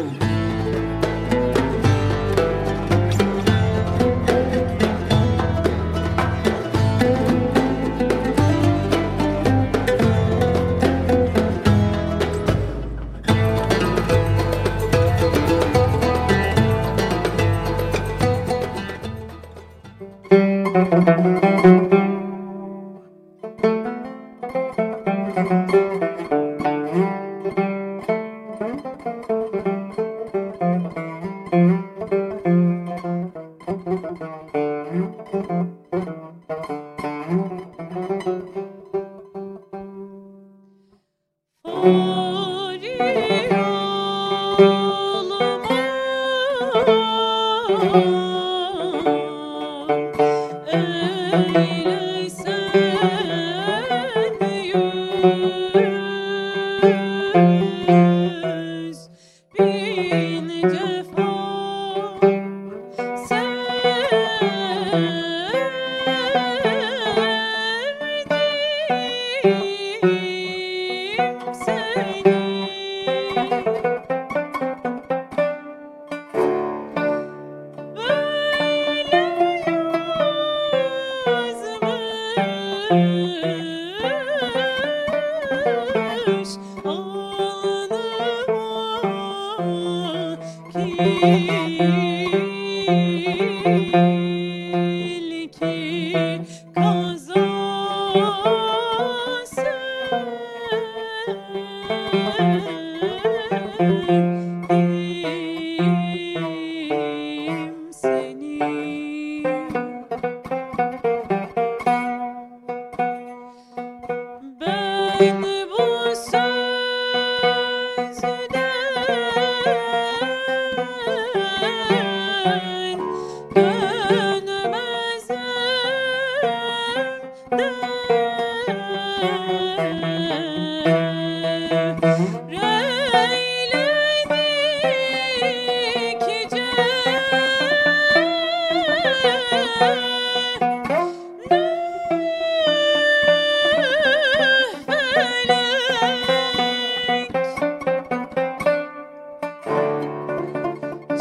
Adam.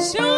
So.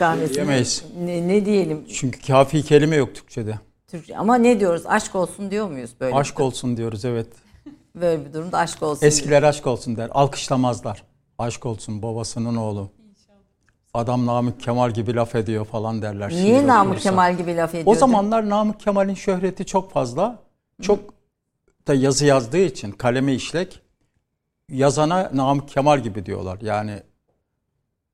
Kahvesi. Diyemeyiz. Ne, ne diyelim? Çünkü kafi kelime yok Türkçe'de. Türkçe. Ama ne diyoruz? Aşk olsun diyor muyuz böyle? Aşk olsun diyoruz evet. Böyle bir durumda aşk olsun. Eskiler aşk olsun der. Alkışlamazlar. Aşk olsun babasının oğlu. Adam Namık Kemal gibi laf ediyor falan derler. Niye şiir Namık okursa. Kemal gibi laf ediyor? O zamanlar Namık Kemal'in şöhreti çok fazla. Çok da yazı yazdığı için kalemi işlek. Yazana Namık Kemal gibi diyorlar. Yani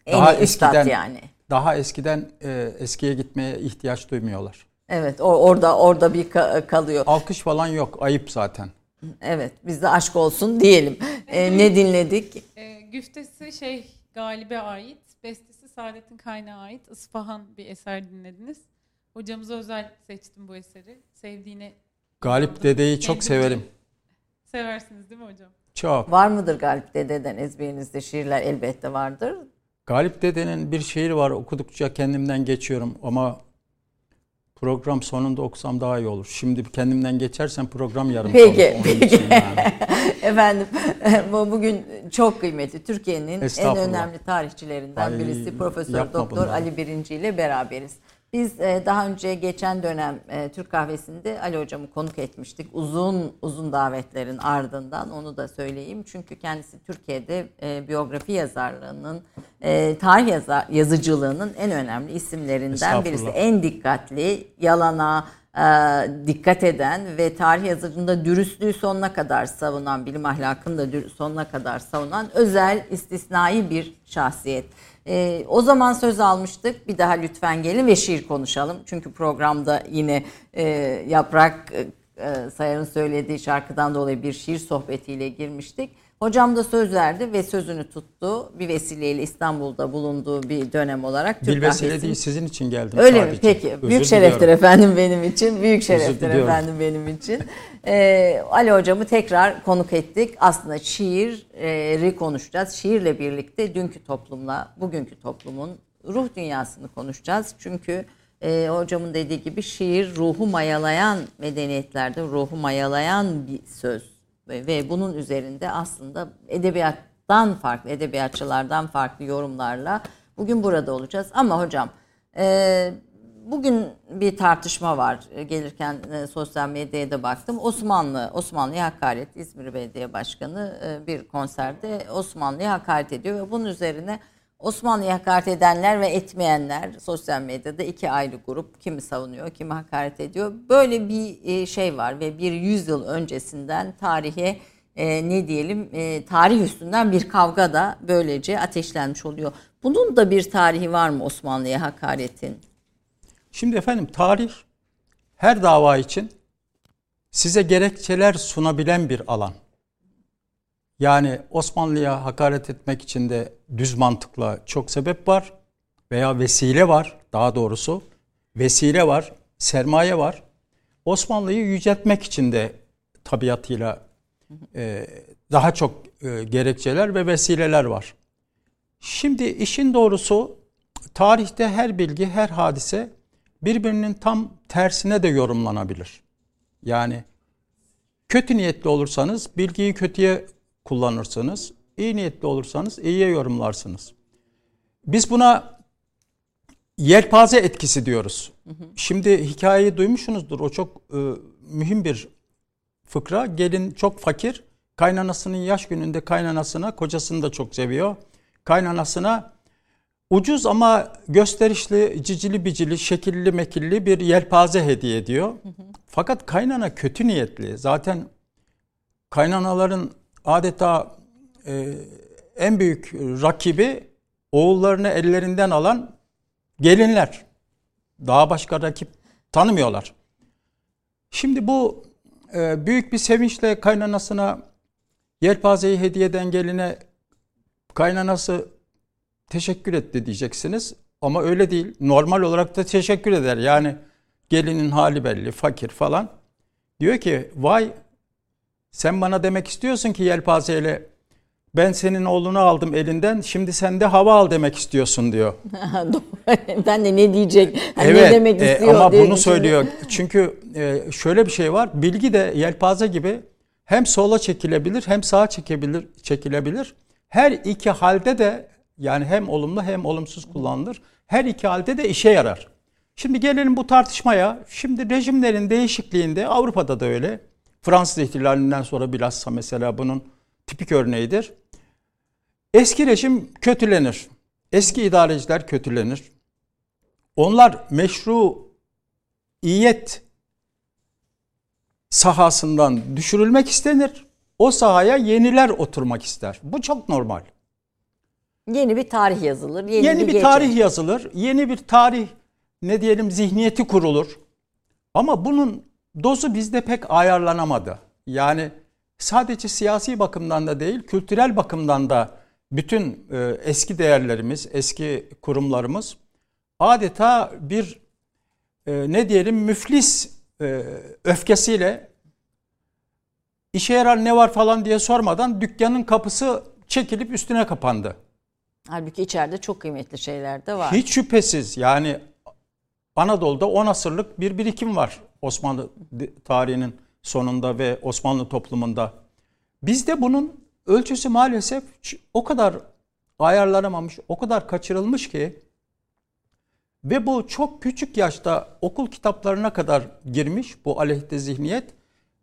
en daha iyi eskiden- yani. Daha eskiden e, eskiye gitmeye ihtiyaç duymuyorlar. Evet, o orada orada bir ka- kalıyor. Alkış falan yok. Ayıp zaten. Evet, biz de aşk olsun diyelim. Ee, ne dinledik? E, güftesi şey Galip'e ait, bestesi Saadet'in Kaynağı ait Isfahan bir eser dinlediniz. Hocamıza özel seçtim bu eseri. Sevdiğine Galip dedeyi çok severim. Seversiniz değil mi hocam? Çok. Var mıdır Galip Dede'den ezberinizde şiirler elbette vardır. Galip dedenin bir şiiri var. Okudukça kendimden geçiyorum ama program sonunda okusam daha iyi olur. Şimdi kendimden geçersem program yarım Peki, kalır. Peki. yani. Efendim bu bugün çok kıymetli. Türkiye'nin en önemli tarihçilerinden Ay, birisi Profesör Doktor. Ali Birinci ile beraberiz. Biz e, daha önce geçen dönem e, Türk Kahvesi'nde Ali Hocam'ı konuk etmiştik. Uzun uzun davetlerin ardından onu da söyleyeyim. Çünkü kendisi Türkiye'de e, biyografi yazarlığının, tarih yazar, yazıcılığının en önemli isimlerinden birisi. En dikkatli, yalana dikkat eden ve tarih yazıcında dürüstlüğü sonuna kadar savunan, bilim ahlakını da sonuna kadar savunan özel, istisnai bir şahsiyet. E, o zaman söz almıştık. Bir daha lütfen gelin ve şiir konuşalım. Çünkü programda yine e, Yaprak e, e, Sayar'ın söylediği şarkıdan dolayı bir şiir sohbetiyle girmiştik. Hocam da söz verdi ve sözünü tuttu. Bir vesileyle İstanbul'da bulunduğu bir dönem olarak Türk Bir vesile kahvesinin- değil sizin için geldim Öyle mi? sadece. Peki. Özür Büyük şereftir diliyorum. efendim benim için. Büyük şereftir efendim benim için. Ee, Ali hocamı tekrar konuk ettik. Aslında şiiri konuşacağız. Şiirle birlikte dünkü toplumla bugünkü toplumun ruh dünyasını konuşacağız. Çünkü e, hocamın dediği gibi şiir ruhu mayalayan medeniyetlerde ruhu mayalayan bir söz. Ve, bunun üzerinde aslında edebiyattan farklı, edebiyatçılardan farklı yorumlarla bugün burada olacağız. Ama hocam e, bugün bir tartışma var. E, Gelirken e, sosyal medyaya da baktım. Osmanlı, Osmanlı'ya hakaret. İzmir Belediye Başkanı bir konserde Osmanlı'ya hakaret ediyor ve bunun üzerine Osmanlı'ya hakaret edenler ve etmeyenler sosyal medyada iki ayrı grup. Kimi savunuyor, kimi hakaret ediyor. Böyle bir e, şey var ve bir yüzyıl öncesinden tarihe e, ne diyelim e, tarih üstünden bir kavga da böylece ateşlenmiş oluyor. Bunun da bir tarihi var mı Osmanlı'ya hakaretin? Şimdi efendim tarih her dava için size gerekçeler sunabilen bir alan. Yani Osmanlı'ya hakaret etmek için de düz mantıkla çok sebep var veya vesile var daha doğrusu. Vesile var, sermaye var. Osmanlı'yı yüceltmek için de tabiatıyla e, daha çok e, gerekçeler ve vesileler var. Şimdi işin doğrusu tarihte her bilgi, her hadise birbirinin tam tersine de yorumlanabilir. Yani kötü niyetli olursanız bilgiyi kötüye kullanırsınız. İyi niyetli olursanız iyiye yorumlarsınız. Biz buna yelpaze etkisi diyoruz. Şimdi hikayeyi duymuşsunuzdur. O çok e, mühim bir fıkra. Gelin çok fakir. Kaynanasının yaş gününde kaynanasına, kocasını da çok seviyor. Kaynanasına ucuz ama gösterişli, cicili bicili, şekilli mekilli bir yelpaze hediye ediyor. Fakat kaynana kötü niyetli. Zaten kaynanaların adeta e, en büyük rakibi oğullarını ellerinden alan gelinler. Daha başka rakip tanımıyorlar. Şimdi bu e, büyük bir sevinçle kaynanasına yelpazeyi hediye eden geline kaynanası teşekkür etti diyeceksiniz. Ama öyle değil. Normal olarak da teşekkür eder. Yani gelinin hali belli, fakir falan. Diyor ki vay sen bana demek istiyorsun ki yelpazeyle ben senin oğlunu aldım elinden şimdi sen de hava al demek istiyorsun diyor. ben de ne diyecek, hani evet ne demek e, istiyor ama diye bunu söylüyor. Çünkü e, şöyle bir şey var. Bilgi de yelpaze gibi hem sola çekilebilir hem sağa çekebilir, çekilebilir. Her iki halde de Yani hem olumlu hem olumsuz kullanılır. Her iki halde de işe yarar. Şimdi gelelim bu tartışmaya. Şimdi rejimlerin değişikliğinde Avrupa'da da öyle. Fransız ihtilalinden sonra bilhassa mesela bunun tipik örneğidir. Eski rejim kötülenir. Eski idareciler kötülenir. Onlar meşru iyet sahasından düşürülmek istenir. O sahaya yeniler oturmak ister. Bu çok normal. Yeni bir tarih yazılır. Yeni, Yeni bir, bir gece. tarih yazılır. Yeni bir tarih ne diyelim zihniyeti kurulur. Ama bunun dozu bizde pek ayarlanamadı. Yani sadece siyasi bakımdan da değil, kültürel bakımdan da bütün e, eski değerlerimiz, eski kurumlarımız adeta bir e, ne diyelim müflis e, öfkesiyle işe yarar ne var falan diye sormadan dükkanın kapısı çekilip üstüne kapandı. Halbuki içeride çok kıymetli şeyler de var. Hiç şüphesiz yani Anadolu'da 10 asırlık bir birikim var Osmanlı tarihinin sonunda ve Osmanlı toplumunda. Bizde bunun ölçüsü maalesef o kadar ayarlanamamış, o kadar kaçırılmış ki ve bu çok küçük yaşta okul kitaplarına kadar girmiş bu aleyhte zihniyet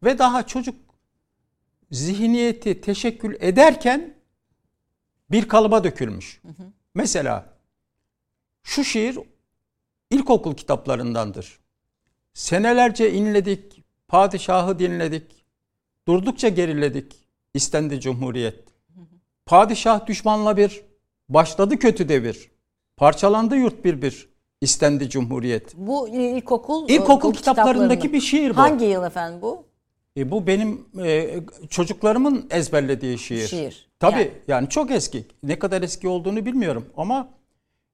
ve daha çocuk zihniyeti teşekkül ederken bir kalıba dökülmüş. Hı hı. Mesela şu şiir ilkokul kitaplarındandır. Senelerce inledik, padişahı dinledik, durdukça geriledik, istendi cumhuriyet. Padişah düşmanla bir, başladı kötü devir, parçalandı yurt bir bir, istendi cumhuriyet. Bu ilkokul İlkokul kitaplarındaki bir şiir bu. Hangi yıl efendim bu? E bu benim e, çocuklarımın ezberlediği şiir. Şiir. Tabii yani. yani çok eski. Ne kadar eski olduğunu bilmiyorum ama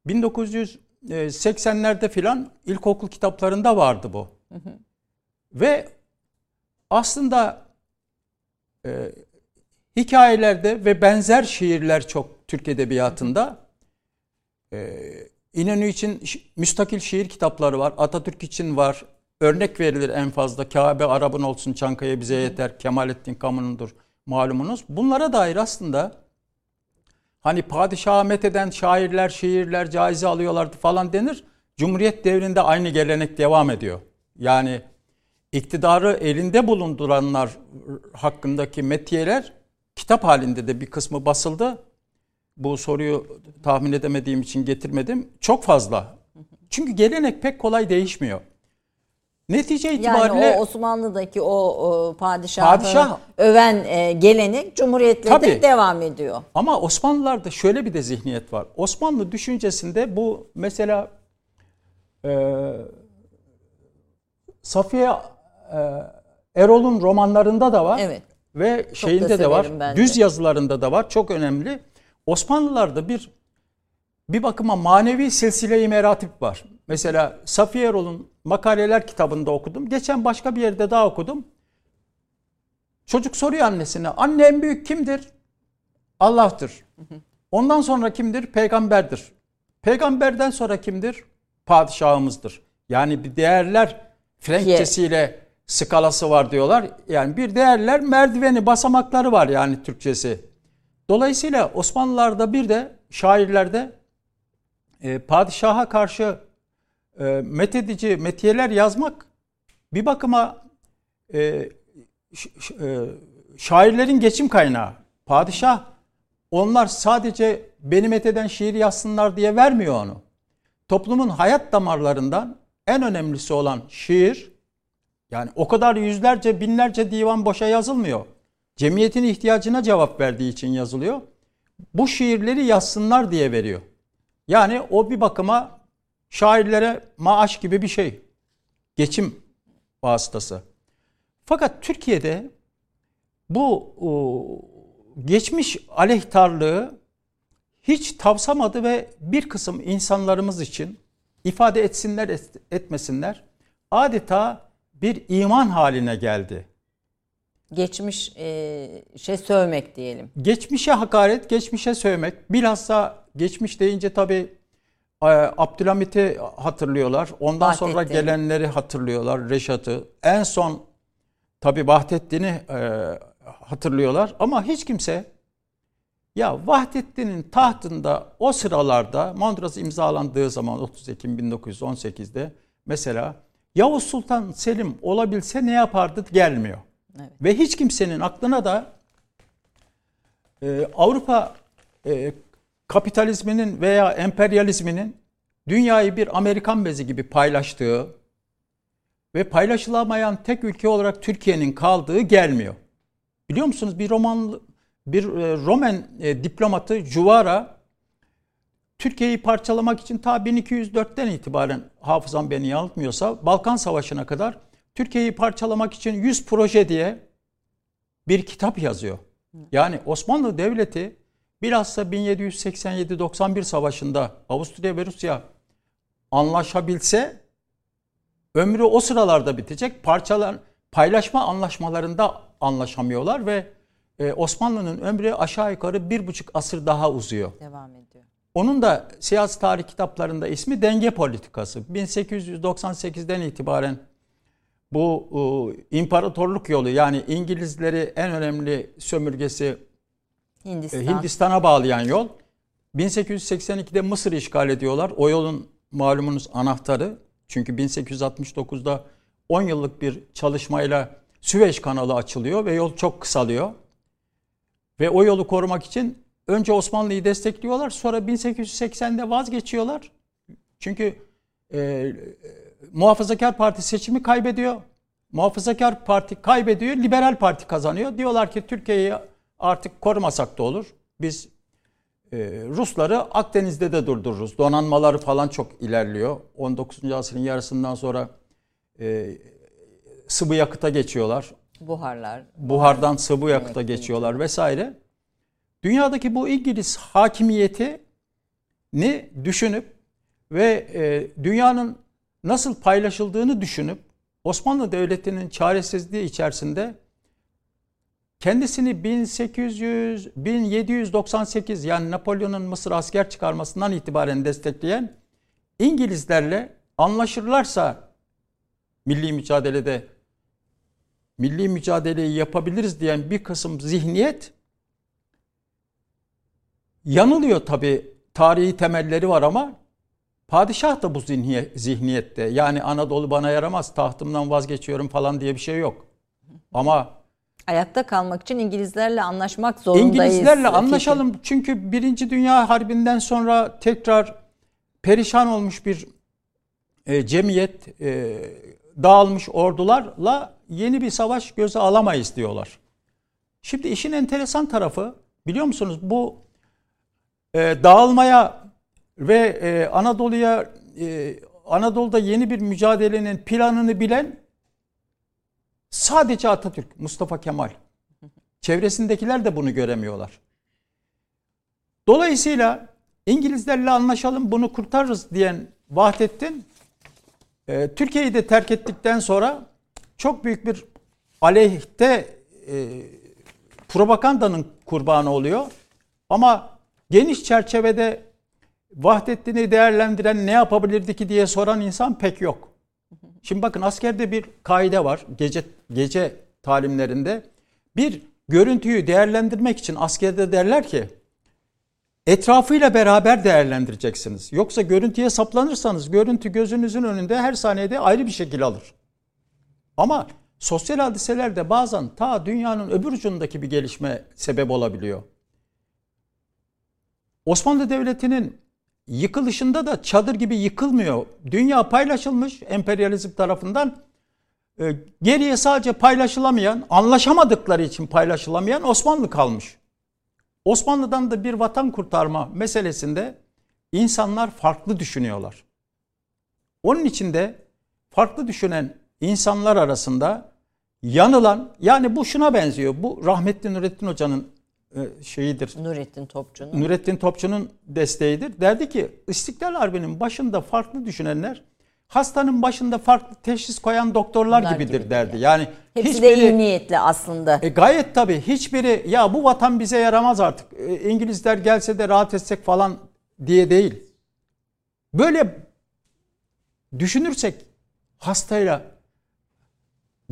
1980'lerde filan ilkokul kitaplarında vardı bu. Hı hı. Ve aslında e, hikayelerde ve benzer şiirler çok Türk edebiyatında. E, İnönü için müstakil şiir kitapları var. Atatürk için var. Örnek verilir en fazla. Kabe Arap'ın olsun Çankaya bize yeter. Kemalettin Kamun'undur malumunuz. Bunlara dair aslında hani padişaha metheden şairler, şiirler caize alıyorlardı falan denir. Cumhuriyet devrinde aynı gelenek devam ediyor. Yani iktidarı elinde bulunduranlar hakkındaki metiyeler kitap halinde de bir kısmı basıldı. Bu soruyu tahmin edemediğim için getirmedim. Çok fazla. Çünkü gelenek pek kolay değişmiyor. Netice itibariyle yani o Osmanlı'daki o, o padişahı padişah, öven e, gelenek Cumhuriyet'te tabii, de devam ediyor. Ama Osmanlılarda şöyle bir de zihniyet var. Osmanlı düşüncesinde bu mesela e, Safiye e, Erol'un romanlarında da var. Evet. Ve Çok şeyinde de var. Düz yazılarında da var. Çok önemli. Osmanlılarda bir bir bakıma manevi silsile-i meratip var. Mesela Safiye Erol'un makaleler kitabında okudum. Geçen başka bir yerde daha okudum. Çocuk soruyor annesine. Anne en büyük kimdir? Allah'tır. Ondan sonra kimdir? Peygamberdir. Peygamberden sonra kimdir? Padişahımızdır. Yani bir değerler Frenkçesiyle skalası var diyorlar. Yani bir değerler merdiveni, basamakları var yani Türkçesi. Dolayısıyla Osmanlılarda bir de şairlerde e, padişaha karşı e, methedici metiyeler yazmak bir bakıma e, ş, e, şairlerin geçim kaynağı. Padişah onlar sadece beni metheden şiir yazsınlar diye vermiyor onu. Toplumun hayat damarlarından en önemlisi olan şiir yani o kadar yüzlerce binlerce divan boşa yazılmıyor. Cemiyetin ihtiyacına cevap verdiği için yazılıyor. Bu şiirleri yazsınlar diye veriyor. Yani o bir bakıma şairlere maaş gibi bir şey. Geçim vasıtası. Fakat Türkiye'de bu geçmiş aleyhtarlığı hiç tavsamadı ve bir kısım insanlarımız için ifade etsinler etmesinler adeta bir iman haline geldi. Geçmiş e, şey sövmek diyelim. Geçmişe hakaret, geçmişe sövmek. Bilhassa geçmiş deyince tabii e, Abdülhamit'i hatırlıyorlar. Ondan Vahdettin. sonra gelenleri hatırlıyorlar. Reşat'ı. En son tabii Vahdettin'i e, hatırlıyorlar. Ama hiç kimse Ya Vahdettin'in tahtında o sıralarda Mondros imzalandığı zaman 30 Ekim 1918'de mesela Yavuz Sultan Selim olabilse ne yapardı gelmiyor. Evet. Ve hiç kimsenin aklına da e, Avrupa e, kapitalizminin veya emperyalizminin dünyayı bir Amerikan bezi gibi paylaştığı ve paylaşılamayan tek ülke olarak Türkiye'nin kaldığı gelmiyor. Biliyor musunuz bir roman bir e, Roman e, diplomatı Juvara Türkiye'yi parçalamak için ta 1204'ten itibaren hafızam beni yanıltmıyorsa Balkan Savaşı'na kadar Türkiye'yi parçalamak için 100 proje diye bir kitap yazıyor. Yani Osmanlı Devleti bilhassa 1787-91 savaşında Avusturya ve Rusya anlaşabilse ömrü o sıralarda bitecek. Parçalar paylaşma anlaşmalarında anlaşamıyorlar ve e, Osmanlı'nın ömrü aşağı yukarı bir buçuk asır daha uzuyor. Devam ediyor. Onun da siyasi tarih kitaplarında ismi denge politikası. 1898'den itibaren bu e, imparatorluk yolu yani İngilizleri en önemli sömürgesi Hindistan. E, Hindistan'a bağlayan yol. 1882'de Mısır işgal ediyorlar. O yolun malumunuz anahtarı. Çünkü 1869'da 10 yıllık bir çalışmayla Süveyş kanalı açılıyor ve yol çok kısalıyor. Ve o yolu korumak için önce Osmanlı'yı destekliyorlar. Sonra 1880'de vazgeçiyorlar. Çünkü e, Muhafazakar Parti seçimi kaybediyor. Muhafazakar Parti kaybediyor, Liberal Parti kazanıyor. Diyorlar ki Türkiye'yi artık korumasak da olur. Biz e, Rusları Akdeniz'de de durdururuz. Donanmaları falan çok ilerliyor. 19. asrın yarısından sonra e, sıvı yakıta geçiyorlar. Buharlar. Buhardan sıvı yakıta geçiyorlar vesaire. Dünyadaki bu İngiliz hakimiyeti ne düşünüp ve e, dünyanın nasıl paylaşıldığını düşünüp Osmanlı Devleti'nin çaresizliği içerisinde kendisini 1800 1798 yani Napolyon'un Mısır asker çıkarmasından itibaren destekleyen İngilizlerle anlaşırlarsa milli mücadelede milli mücadeleyi yapabiliriz diyen bir kısım zihniyet yanılıyor tabi tarihi temelleri var ama padişah da bu zihniyette yani Anadolu bana yaramaz tahtımdan vazgeçiyorum falan diye bir şey yok. Ama ayakta kalmak için İngilizlerle anlaşmak zorundayız. İngilizlerle anlaşalım çünkü Birinci Dünya Harbi'nden sonra tekrar perişan olmuş bir e, cemiyet e, dağılmış ordularla yeni bir savaş göze alamayız diyorlar. Şimdi işin enteresan tarafı biliyor musunuz bu e, dağılmaya ve e, Anadolu'ya e, Anadolu'da yeni bir mücadelenin planını bilen sadece Atatürk, Mustafa Kemal. Çevresindekiler de bunu göremiyorlar. Dolayısıyla İngilizlerle anlaşalım bunu kurtarırız diyen Vahdettin e, Türkiye'yi de terk ettikten sonra çok büyük bir aleyhte e, propagandanın kurbanı oluyor. Ama geniş çerçevede Vahdettin'i değerlendiren ne yapabilirdi ki diye soran insan pek yok. Şimdi bakın askerde bir kaide var gece gece talimlerinde. Bir görüntüyü değerlendirmek için askerde derler ki etrafıyla beraber değerlendireceksiniz. Yoksa görüntüye saplanırsanız görüntü gözünüzün önünde her saniyede ayrı bir şekil alır. Ama sosyal hadiselerde bazen ta dünyanın öbür ucundaki bir gelişme sebep olabiliyor. Osmanlı Devleti'nin yıkılışında da çadır gibi yıkılmıyor. Dünya paylaşılmış emperyalizm tarafından. Ee, geriye sadece paylaşılamayan, anlaşamadıkları için paylaşılamayan Osmanlı kalmış. Osmanlı'dan da bir vatan kurtarma meselesinde insanlar farklı düşünüyorlar. Onun için de farklı düşünen insanlar arasında yanılan yani bu şuna benziyor. Bu rahmetli Nurettin Hoca'nın şeyidir. Nurettin Topçu'nun. Nurettin Topçu'nun desteğidir. Derdi ki İstiklal Harbi'nin başında farklı düşünenler hastanın başında farklı teşhis koyan doktorlar Bunlar gibidir gibi derdi. Yani Hepsi hiçbiri, de iyi niyetli aslında. E, gayet tabii. Hiçbiri ya bu vatan bize yaramaz artık. E, İngilizler gelse de rahat etsek falan diye değil. Böyle düşünürsek hastayla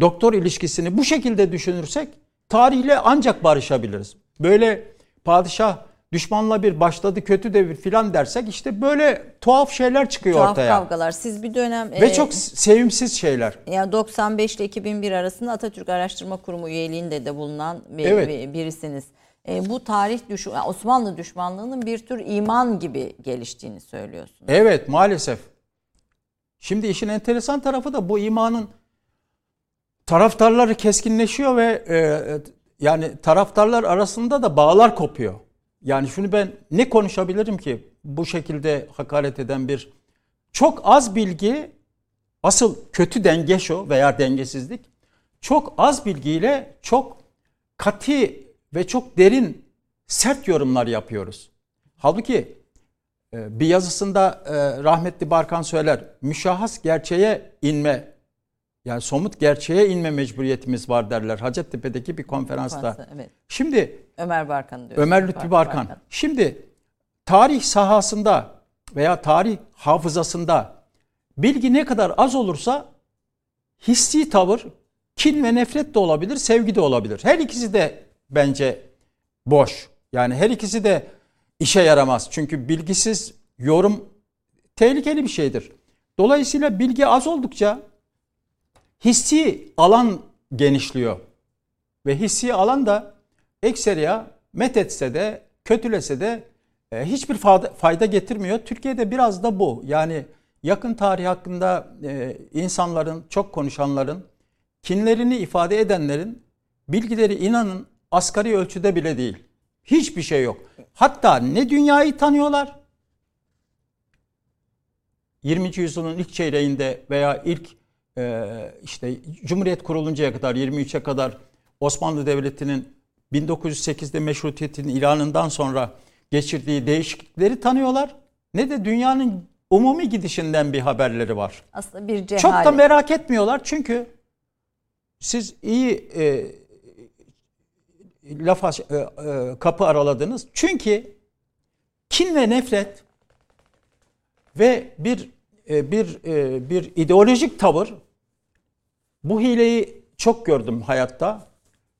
doktor ilişkisini bu şekilde düşünürsek tarihle ancak barışabiliriz. Böyle padişah düşmanla bir başladı kötü devir filan dersek işte böyle tuhaf şeyler çıkıyor Tuhaf ortaya. kavgalar. Siz bir dönem Ve e, çok sevimsiz şeyler. ya 95 ile 2001 arasında Atatürk Araştırma Kurumu üyeliğinde de bulunan bir, Evet. bir- birisiniz. E, bu tarih düş Osmanlı düşmanlığının bir tür iman gibi geliştiğini söylüyorsunuz. Evet maalesef. Şimdi işin enteresan tarafı da bu imanın taraftarları keskinleşiyor ve e, yani taraftarlar arasında da bağlar kopuyor. Yani şunu ben ne konuşabilirim ki bu şekilde hakaret eden bir çok az bilgi asıl kötü denge şu veya dengesizlik çok az bilgiyle çok kati ve çok derin sert yorumlar yapıyoruz. Halbuki e, bir yazısında e, rahmetli Barkan söyler müşahhas gerçeğe inme yani somut gerçeğe inme mecburiyetimiz var derler Hacettepe'deki bir konferansta. Evet. Şimdi Ömer Barkan diyor. Ömer Lütfü Barkan. Şimdi tarih sahasında veya tarih hafızasında bilgi ne kadar az olursa hissi tavır kin ve nefret de olabilir, sevgi de olabilir. Her ikisi de bence boş. Yani her ikisi de işe yaramaz. Çünkü bilgisiz yorum tehlikeli bir şeydir. Dolayısıyla bilgi az oldukça hissi alan genişliyor. Ve hissi alan da ekseriya methetse de kötülese de e, hiçbir fayda, fayda getirmiyor. Türkiye'de biraz da bu. Yani yakın tarih hakkında e, insanların, çok konuşanların, kinlerini ifade edenlerin bilgileri inanın asgari ölçüde bile değil. Hiçbir şey yok. Hatta ne dünyayı tanıyorlar, 20. yüzyılın ilk çeyreğinde veya ilk işte Cumhuriyet kuruluncaya kadar 23'e kadar Osmanlı Devleti'nin 1908'de meşrutiyetin ilanından sonra geçirdiği değişiklikleri tanıyorlar. Ne de dünyanın umumi gidişinden bir haberleri var. Aslında bir cehalet. Çok da merak etmiyorlar çünkü siz iyi e, lafa e, e, kapı araladınız. Çünkü kin ve nefret ve bir e, bir e, bir ideolojik tavır bu hileyi çok gördüm hayatta.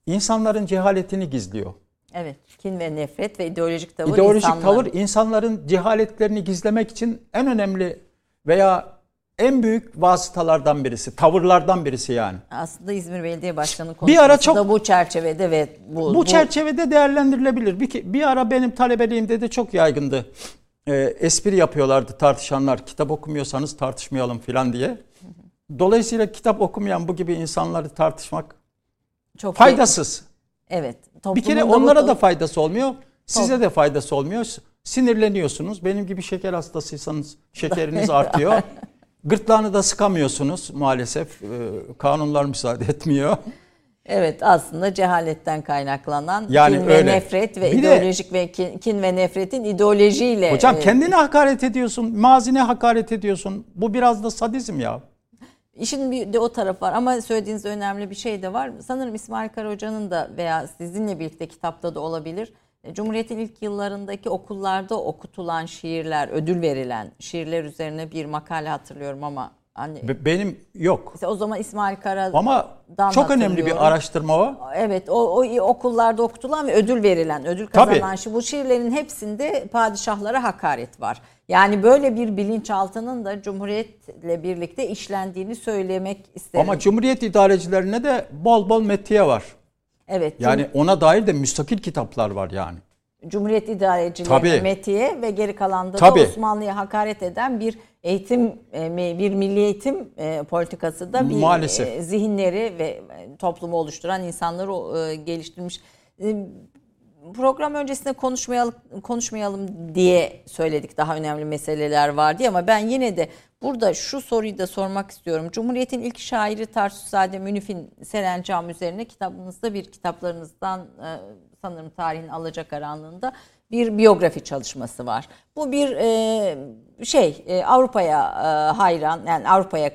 İnsanların cehaletini gizliyor. Evet. Kin ve nefret ve ideolojik tavır İdeolojik insanların- tavır insanların cehaletlerini gizlemek için en önemli veya en büyük vasıtalardan birisi, tavırlardan birisi yani. Aslında İzmir Belediye Başkanı Bir konuşması ara çok- da bu çerçevede ve bu, Bu çerçevede değerlendirilebilir. Bir, bir ara benim talebeliğimde de çok yaygındı. Ee, espri yapıyorlardı tartışanlar. Kitap okumuyorsanız tartışmayalım filan diye. Dolayısıyla kitap okumayan bu gibi insanları tartışmak çok faydasız. Evet. Bir kere onlara bu- da faydası olmuyor. Size de faydası olmuyor. Sinirleniyorsunuz. Benim gibi şeker hastasıysanız şekeriniz artıyor. Gırtlağını da sıkamıyorsunuz maalesef. Ee, Kanunlar müsaade etmiyor. Evet aslında cehaletten kaynaklanan Yani kin ve öyle. nefret ve Bir de- ideolojik ve kin, kin ve nefretin ideolojiyle Hocam e, kendine hakaret ediyorsun, mazine hakaret ediyorsun. Bu biraz da sadizm ya. İşin bir de o taraf var ama söylediğiniz önemli bir şey de var. Sanırım İsmail Kara Hoca'nın da veya sizinle birlikte kitapta da olabilir. E, Cumhuriyet'in ilk yıllarındaki okullarda okutulan şiirler, ödül verilen şiirler üzerine bir makale hatırlıyorum ama hani Be- Benim yok. mesela o zaman İsmail Kara Ama çok önemli bir araştırma o. Evet o, o okullarda okutulan ve ödül verilen, ödül kazanan şi- bu şiirlerin hepsinde padişahlara hakaret var. Yani böyle bir bilinçaltının da Cumhuriyet'le birlikte işlendiğini söylemek isterim. Ama Cumhuriyet idarecilerine de bol bol metiye var. evet, Yani ona dair de müstakil kitaplar var yani. Cumhuriyet idarecilerine Tabii. metiye ve geri kalanda Tabii. da Osmanlı'ya hakaret eden bir eğitim, e, bir milli eğitim e, politikası da bir Maalesef. e, zihinleri ve toplumu oluşturan insanları geliştirmiş. Program öncesinde konuşmayalım, konuşmayalım diye söyledik daha önemli meseleler var diye ama ben yine de burada şu soruyu da sormak istiyorum. Cumhuriyet'in ilk şairi Tarsusade Münif'in Serencam üzerine kitabınızda bir kitaplarınızdan e, sanırım tarihin alacakaranlığında bir biyografi çalışması var. Bu bir e, şey e, Avrupa'ya e, hayran yani Avrupa'ya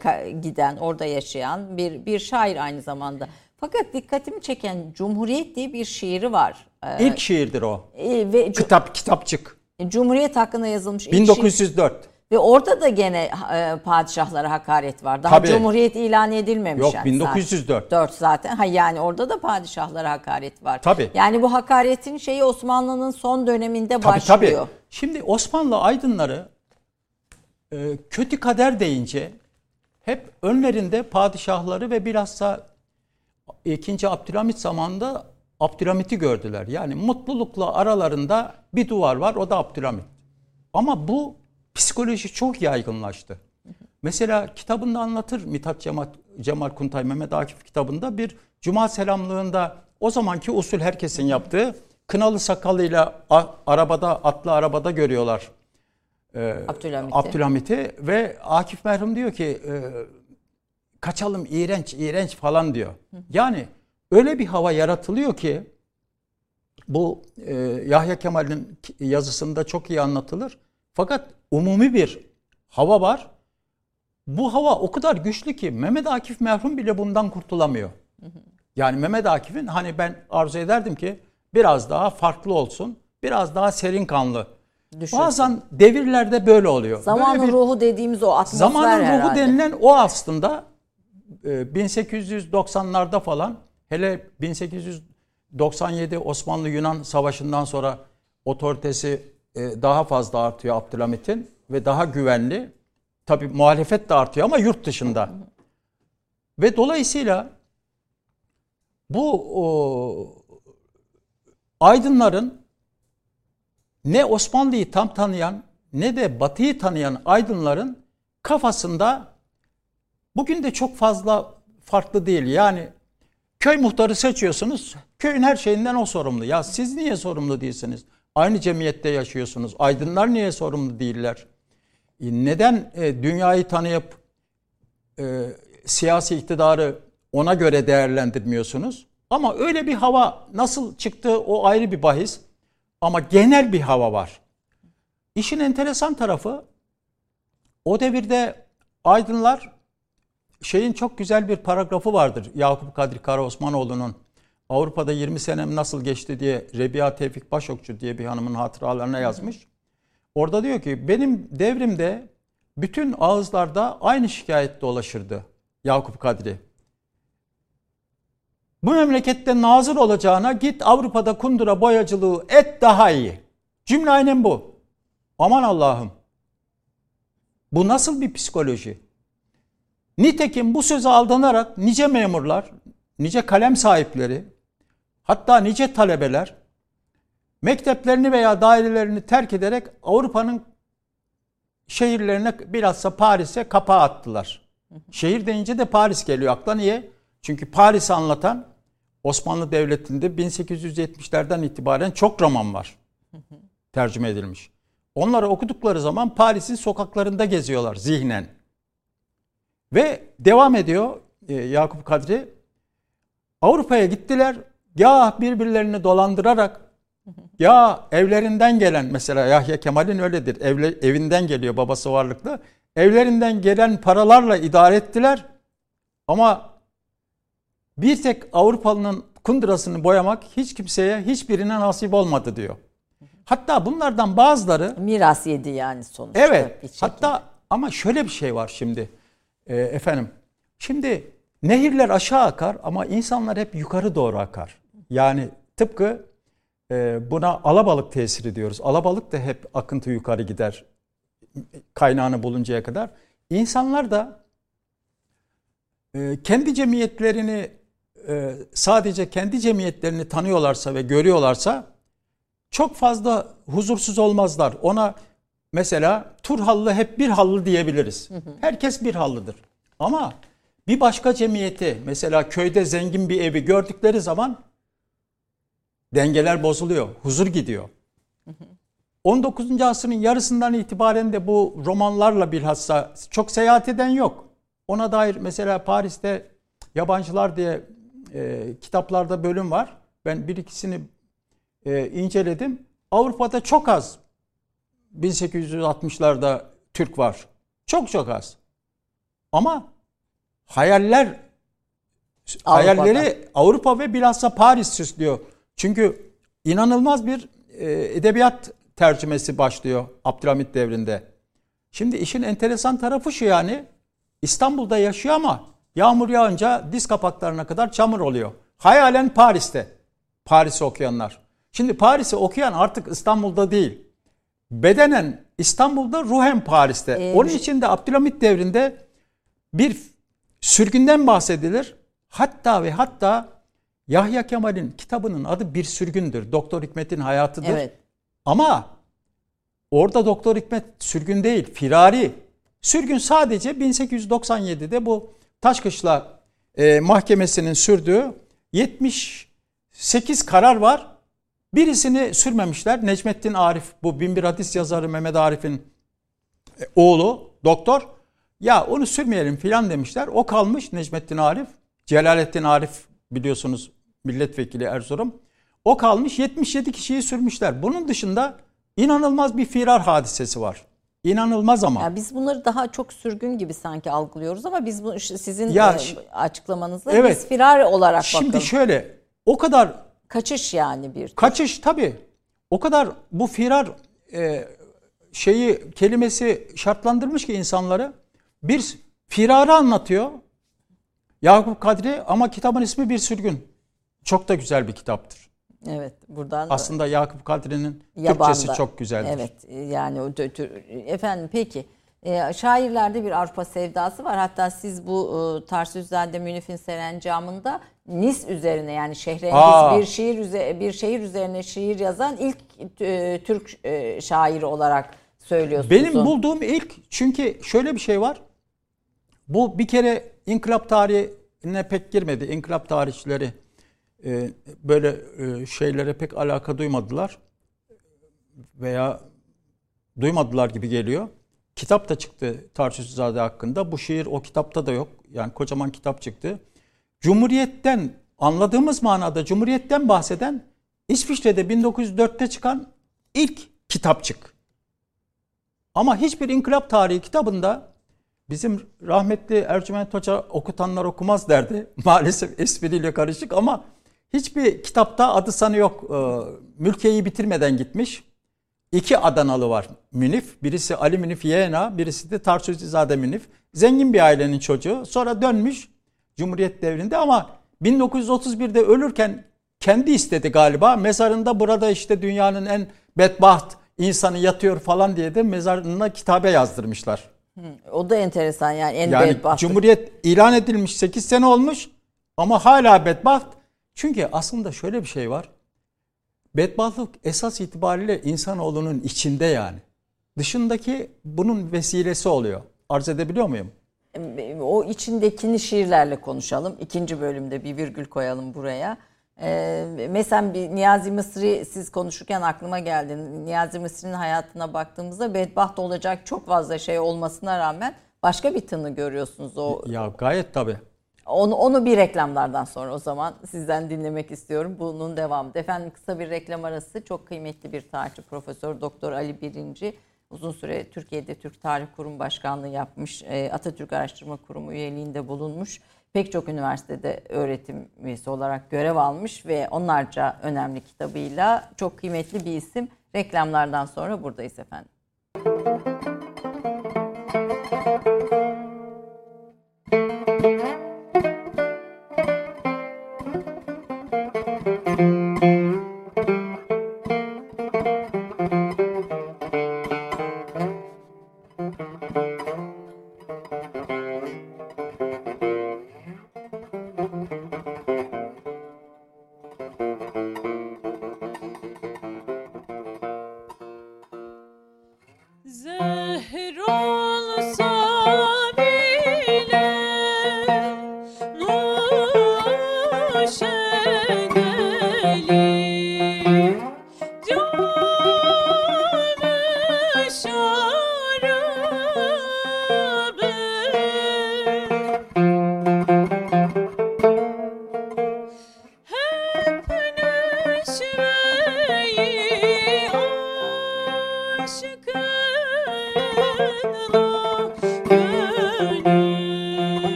giden orada yaşayan bir bir şair aynı zamanda. Fakat dikkatimi çeken Cumhuriyet diye bir şiiri var. E, İlk şiirdir o. e, ve Kitap kitapçık. Cumhuriyet hakkında yazılmış ilk şiir. 1904. Ve orada da gene e, padişahlara hakaret var. Daha Tabii. cumhuriyet ilan edilmemiş. Yok, yani 1904. 4 zaten. Ha yani orada da padişahlara hakaret var. Tabii. Yani bu hakaretin şeyi Osmanlı'nın son döneminde Tabii başlıyor. tabii. Şimdi Osmanlı aydınları e, kötü kader deyince hep önlerinde padişahları ve bilhassa 2. Abdülhamit zamanında Abdülhamit'i gördüler. Yani mutlulukla aralarında bir duvar var o da Abdülhamit. Ama bu psikoloji çok yaygınlaştı. Mesela kitabında anlatır Mithat Cemal, Cemal Kuntay Mehmet Akif kitabında bir cuma selamlığında o zamanki usul herkesin yaptığı kınalı sakalıyla a- arabada atlı arabada görüyorlar Abdülhamit'i. Abdülhamit'i ve Akif merhum diyor ki e, kaçalım iğrenç iğrenç falan diyor. Yani öyle bir hava yaratılıyor ki bu e, Yahya Kemal'in yazısında çok iyi anlatılır. Fakat umumi bir hava var. Bu hava o kadar güçlü ki Mehmet Akif merhum bile bundan kurtulamıyor. Yani Mehmet Akif'in hani ben arzu ederdim ki biraz daha farklı olsun. Biraz daha serin kanlı. Düşünsün. Bazen devirlerde böyle oluyor. Zamanın Böyle bir- ruhu dediğimiz o atmosfer Zamanın ruhu herhalde. denilen o aslında e, 1890'larda falan hele 1897 Osmanlı-Yunan Savaşı'ndan sonra otoritesi e, daha fazla artıyor Abdülhamit'in ve daha güvenli. Tabi muhalefet de artıyor ama yurt dışında. Ve dolayısıyla bu o, aydınların ne Osmanlı'yı tam tanıyan ne de Batı'yı tanıyan aydınların kafasında bugün de çok fazla farklı değil. Yani köy muhtarı seçiyorsunuz. Köyün her şeyinden o sorumlu. Ya siz niye sorumlu değilsiniz? Aynı cemiyette yaşıyorsunuz. Aydınlar niye sorumlu değiller? E, Neden e, dünyayı tanıyıp e, siyasi iktidarı ona göre değerlendirmiyorsunuz? Ama öyle bir hava nasıl çıktı o ayrı bir bahis. Ama genel bir hava var. İşin enteresan tarafı o devirde aydınlar şeyin çok güzel bir paragrafı vardır. Yakup Kadri Karaosmanoğlu'nun Avrupa'da 20 senem nasıl geçti diye Rebiya Tevfik Başokçu diye bir hanımın hatıralarına yazmış. Orada diyor ki benim devrimde bütün ağızlarda aynı şikayet dolaşırdı Yakup Kadri. Bu memlekette nazır olacağına git Avrupa'da kundura boyacılığı et daha iyi. Cümle aynen bu. Aman Allah'ım. Bu nasıl bir psikoloji? Nitekim bu söze aldanarak nice memurlar, nice kalem sahipleri, hatta nice talebeler mekteplerini veya dairelerini terk ederek Avrupa'nın şehirlerine bilhassa Paris'e kapağı attılar. Şehir deyince de Paris geliyor akla niye? Çünkü Paris'i anlatan Osmanlı Devleti'nde 1870'lerden itibaren çok roman var. Tercüme edilmiş. Onları okudukları zaman Paris'in sokaklarında geziyorlar zihnen. Ve devam ediyor e, Yakup Kadri. Avrupa'ya gittiler. Ya birbirlerini dolandırarak ya evlerinden gelen mesela Yahya Kemal'in öyledir. Evle, evinden geliyor babası varlıklı. Evlerinden gelen paralarla idare ettiler. Ama bir tek Avrupalı'nın kundurasını boyamak hiç kimseye hiçbirine nasip olmadı diyor. Hatta bunlardan bazıları Miras yedi yani sonuçta. Evet. Hatta ama şöyle bir şey var şimdi. Ee, efendim. Şimdi nehirler aşağı akar ama insanlar hep yukarı doğru akar. Yani tıpkı e, buna alabalık tesiri diyoruz. Alabalık da hep akıntı yukarı gider kaynağını buluncaya kadar. İnsanlar da e, kendi cemiyetlerini e, sadece kendi cemiyetlerini tanıyorlarsa ve görüyorlarsa çok fazla huzursuz olmazlar. Ona mesela Turhallı hep bir hallı diyebiliriz. Herkes bir hallıdır. Ama bir başka cemiyeti mesela köyde zengin bir evi gördükleri zaman dengeler bozuluyor. Huzur gidiyor. 19. asrın yarısından itibaren de bu romanlarla bilhassa çok seyahat eden yok. Ona dair mesela Paris'te yabancılar diye e, kitaplarda bölüm var. Ben bir ikisini e, inceledim. Avrupa'da çok az 1860'larda Türk var. Çok çok az. Ama hayaller Avrupa'da. hayalleri Avrupa ve bilhassa Paris süslüyor. Çünkü inanılmaz bir e, edebiyat tercümesi başlıyor Abdülhamit devrinde. Şimdi işin enteresan tarafı şu yani İstanbul'da yaşıyor ama yağmur yağınca diz kapaklarına kadar çamur oluyor. Hayalen Paris'te. Paris'i okuyanlar. Şimdi Paris'i okuyan artık İstanbul'da değil. Bedenen İstanbul'da, ruhen Paris'te. Ee, Onun için de Abdülhamit devrinde bir sürgünden bahsedilir. Hatta ve hatta Yahya Kemal'in kitabının adı Bir Sürgündür. Doktor Hikmet'in hayatıdır. Evet. Ama orada Doktor Hikmet sürgün değil, firari. Sürgün sadece 1897'de bu Taşkışla e, mahkemesinin sürdüğü 78 karar var. Birisini sürmemişler. Necmettin Arif, bu Binbir Hadis yazarı Mehmet Arif'in e, oğlu, doktor. Ya onu sürmeyelim filan demişler. O kalmış Necmettin Arif. Celalettin Arif biliyorsunuz milletvekili Erzurum. O kalmış 77 kişiyi sürmüşler. Bunun dışında inanılmaz bir firar hadisesi var. İnanılmaz ama. Ya biz bunları daha çok sürgün gibi sanki algılıyoruz ama biz bu sizin Ya e, açıklamanızla Evet. biz firar olarak Şimdi bakalım. şöyle o kadar Kaçış yani bir. kaçış tabii. O kadar bu firar e, şeyi kelimesi şartlandırmış ki insanları. Bir firarı anlatıyor. Yakup Kadri ama kitabın ismi Bir Sürgün. Çok da güzel bir kitaptır. Evet buradan Aslında Yakup Kadri'nin. Türkçesi çok güzeldir. Evet e, yani o efendim peki e, şairlerde bir Avrupa sevdası var. Hatta siz bu e, Tarsüzade Münif'in Serencam'ında Nis üzerine yani Şehrengiz bir şiir üze- bir şehir üzerine şiir yazan ilk e, Türk e, şairi olarak söylüyorsunuz. Benim onu. bulduğum ilk çünkü şöyle bir şey var. Bu bir kere inkılap tarihine pek girmedi. İnkılap tarihçileri e, böyle e, şeylere pek alaka duymadılar. Veya duymadılar gibi geliyor. Kitap da çıktı Tarsusuzade hakkında. Bu şiir o kitapta da yok. Yani kocaman kitap çıktı. Cumhuriyetten anladığımız manada Cumhuriyetten bahseden İsviçre'de 1904'te çıkan ilk kitapçık. Ama hiçbir inkılap tarihi kitabında bizim rahmetli Ercüment Hoca okutanlar okumaz derdi. Maalesef espriyle karışık ama hiçbir kitapta adı sanı yok. Ee, Mülkiye'yi bitirmeden gitmiş. İki Adanalı var Münif. Birisi Ali Münif Yeğena, birisi de Tarsuzizade Münif. Zengin bir ailenin çocuğu. Sonra dönmüş Cumhuriyet devrinde ama 1931'de ölürken kendi istedi galiba. Mezarında burada işte dünyanın en bedbaht insanı yatıyor falan diye de mezarına kitabe yazdırmışlar. O da enteresan yani en Yani bedbahtı. Cumhuriyet ilan edilmiş 8 sene olmuş ama hala bedbaht. Çünkü aslında şöyle bir şey var. Bedbahtlık esas itibariyle insanoğlunun içinde yani. Dışındaki bunun vesilesi oluyor. Arz edebiliyor muyum? O içindekini şiirlerle konuşalım. İkinci bölümde bir virgül koyalım buraya. Ee, mesela bir Niyazi Mısri siz konuşurken aklıma geldi. Niyazi Mısri'nin hayatına baktığımızda bedbaht olacak çok fazla şey olmasına rağmen başka bir tını görüyorsunuz o Ya gayet tabii. onu, onu bir reklamlardan sonra o zaman sizden dinlemek istiyorum. Bunun devamı. Efendim kısa bir reklam arası. Çok kıymetli bir tarihçi Profesör Doktor Ali Birinci uzun süre Türkiye'de Türk Tarih Kurum Başkanlığı yapmış. e, Atatürk Araştırma Kurumu üyeliğinde bulunmuş. Pek çok üniversitede öğretim üyesi olarak görev almış ve onlarca önemli kitabıyla çok kıymetli bir isim. Reklamlardan sonra buradayız efendim.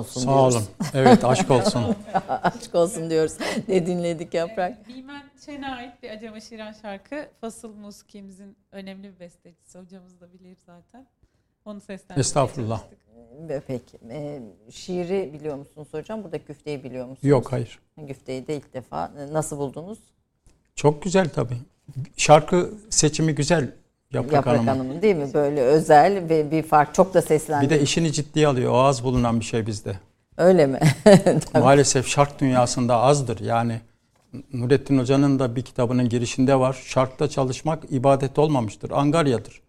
Olsun Sağ diyoruz. olun. Evet aşk olsun. Aşk olsun diyoruz. Ne dinledik Yaprak? Evet, Bilmen Şen'e ait bir Acaba Şiran şarkı. Fasıl Muski'mizin önemli bir bestecisi. Hocamız da bilir zaten. Onu seslendirmeye Estağfurullah. Peki. Ee, şiiri biliyor musunuz hocam? Burada güfteyi biliyor musunuz? Yok hayır. Güfteyi de ilk defa. Nasıl buldunuz? Çok güzel tabii. Şarkı seçimi güzel Yaprak, Yaprak Hanım'ın. Hanım'ın değil mi? Böyle özel ve bir fark. Çok da seslendi. Bir de işini ciddiye alıyor. O az bulunan bir şey bizde. Öyle mi? Maalesef şark dünyasında azdır. Yani Nurettin Hoca'nın da bir kitabının girişinde var. Şarkta çalışmak ibadet olmamıştır. Angaryadır.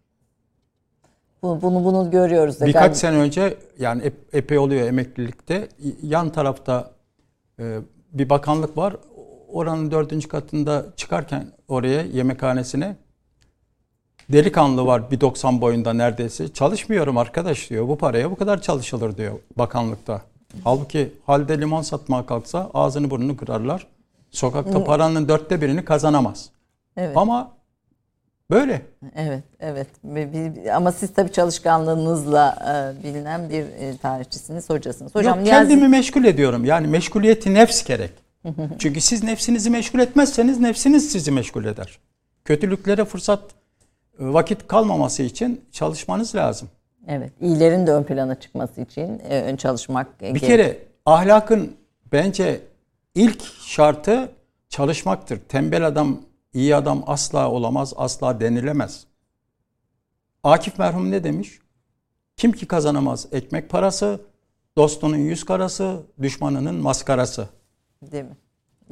bunu, bunu, bunu görüyoruz. da. Birkaç Ben- sene önce yani ep- epey oluyor emeklilikte. Yan tarafta e, bir bakanlık var. Oranın dördüncü katında çıkarken oraya yemekhanesine delikanlı var bir 90 boyunda neredeyse. Çalışmıyorum arkadaş diyor. Bu paraya bu kadar çalışılır diyor bakanlıkta. Halbuki halde limon satmaya kalksa ağzını burnunu kırarlar. Sokakta paranın dörtte birini kazanamaz. Evet. Ama böyle. Evet, evet. Ama siz tabii çalışkanlığınızla e, bilinen bir e, tarihçisiniz, hocasınız. Hocam Yok, Niyazi- kendimi meşgul ediyorum. Yani meşguliyeti nefs gerek. Çünkü siz nefsinizi meşgul etmezseniz nefsiniz sizi meşgul eder. Kötülüklere fırsat vakit kalmaması için çalışmanız lazım. Evet, iyilerin de ön plana çıkması için e, ön çalışmak Bir kere ahlakın bence ilk şartı çalışmaktır. Tembel adam, iyi adam asla olamaz, asla denilemez. Akif merhum ne demiş? Kim ki kazanamaz ekmek parası, dostunun yüz karası, düşmanının maskarası. Değil mi?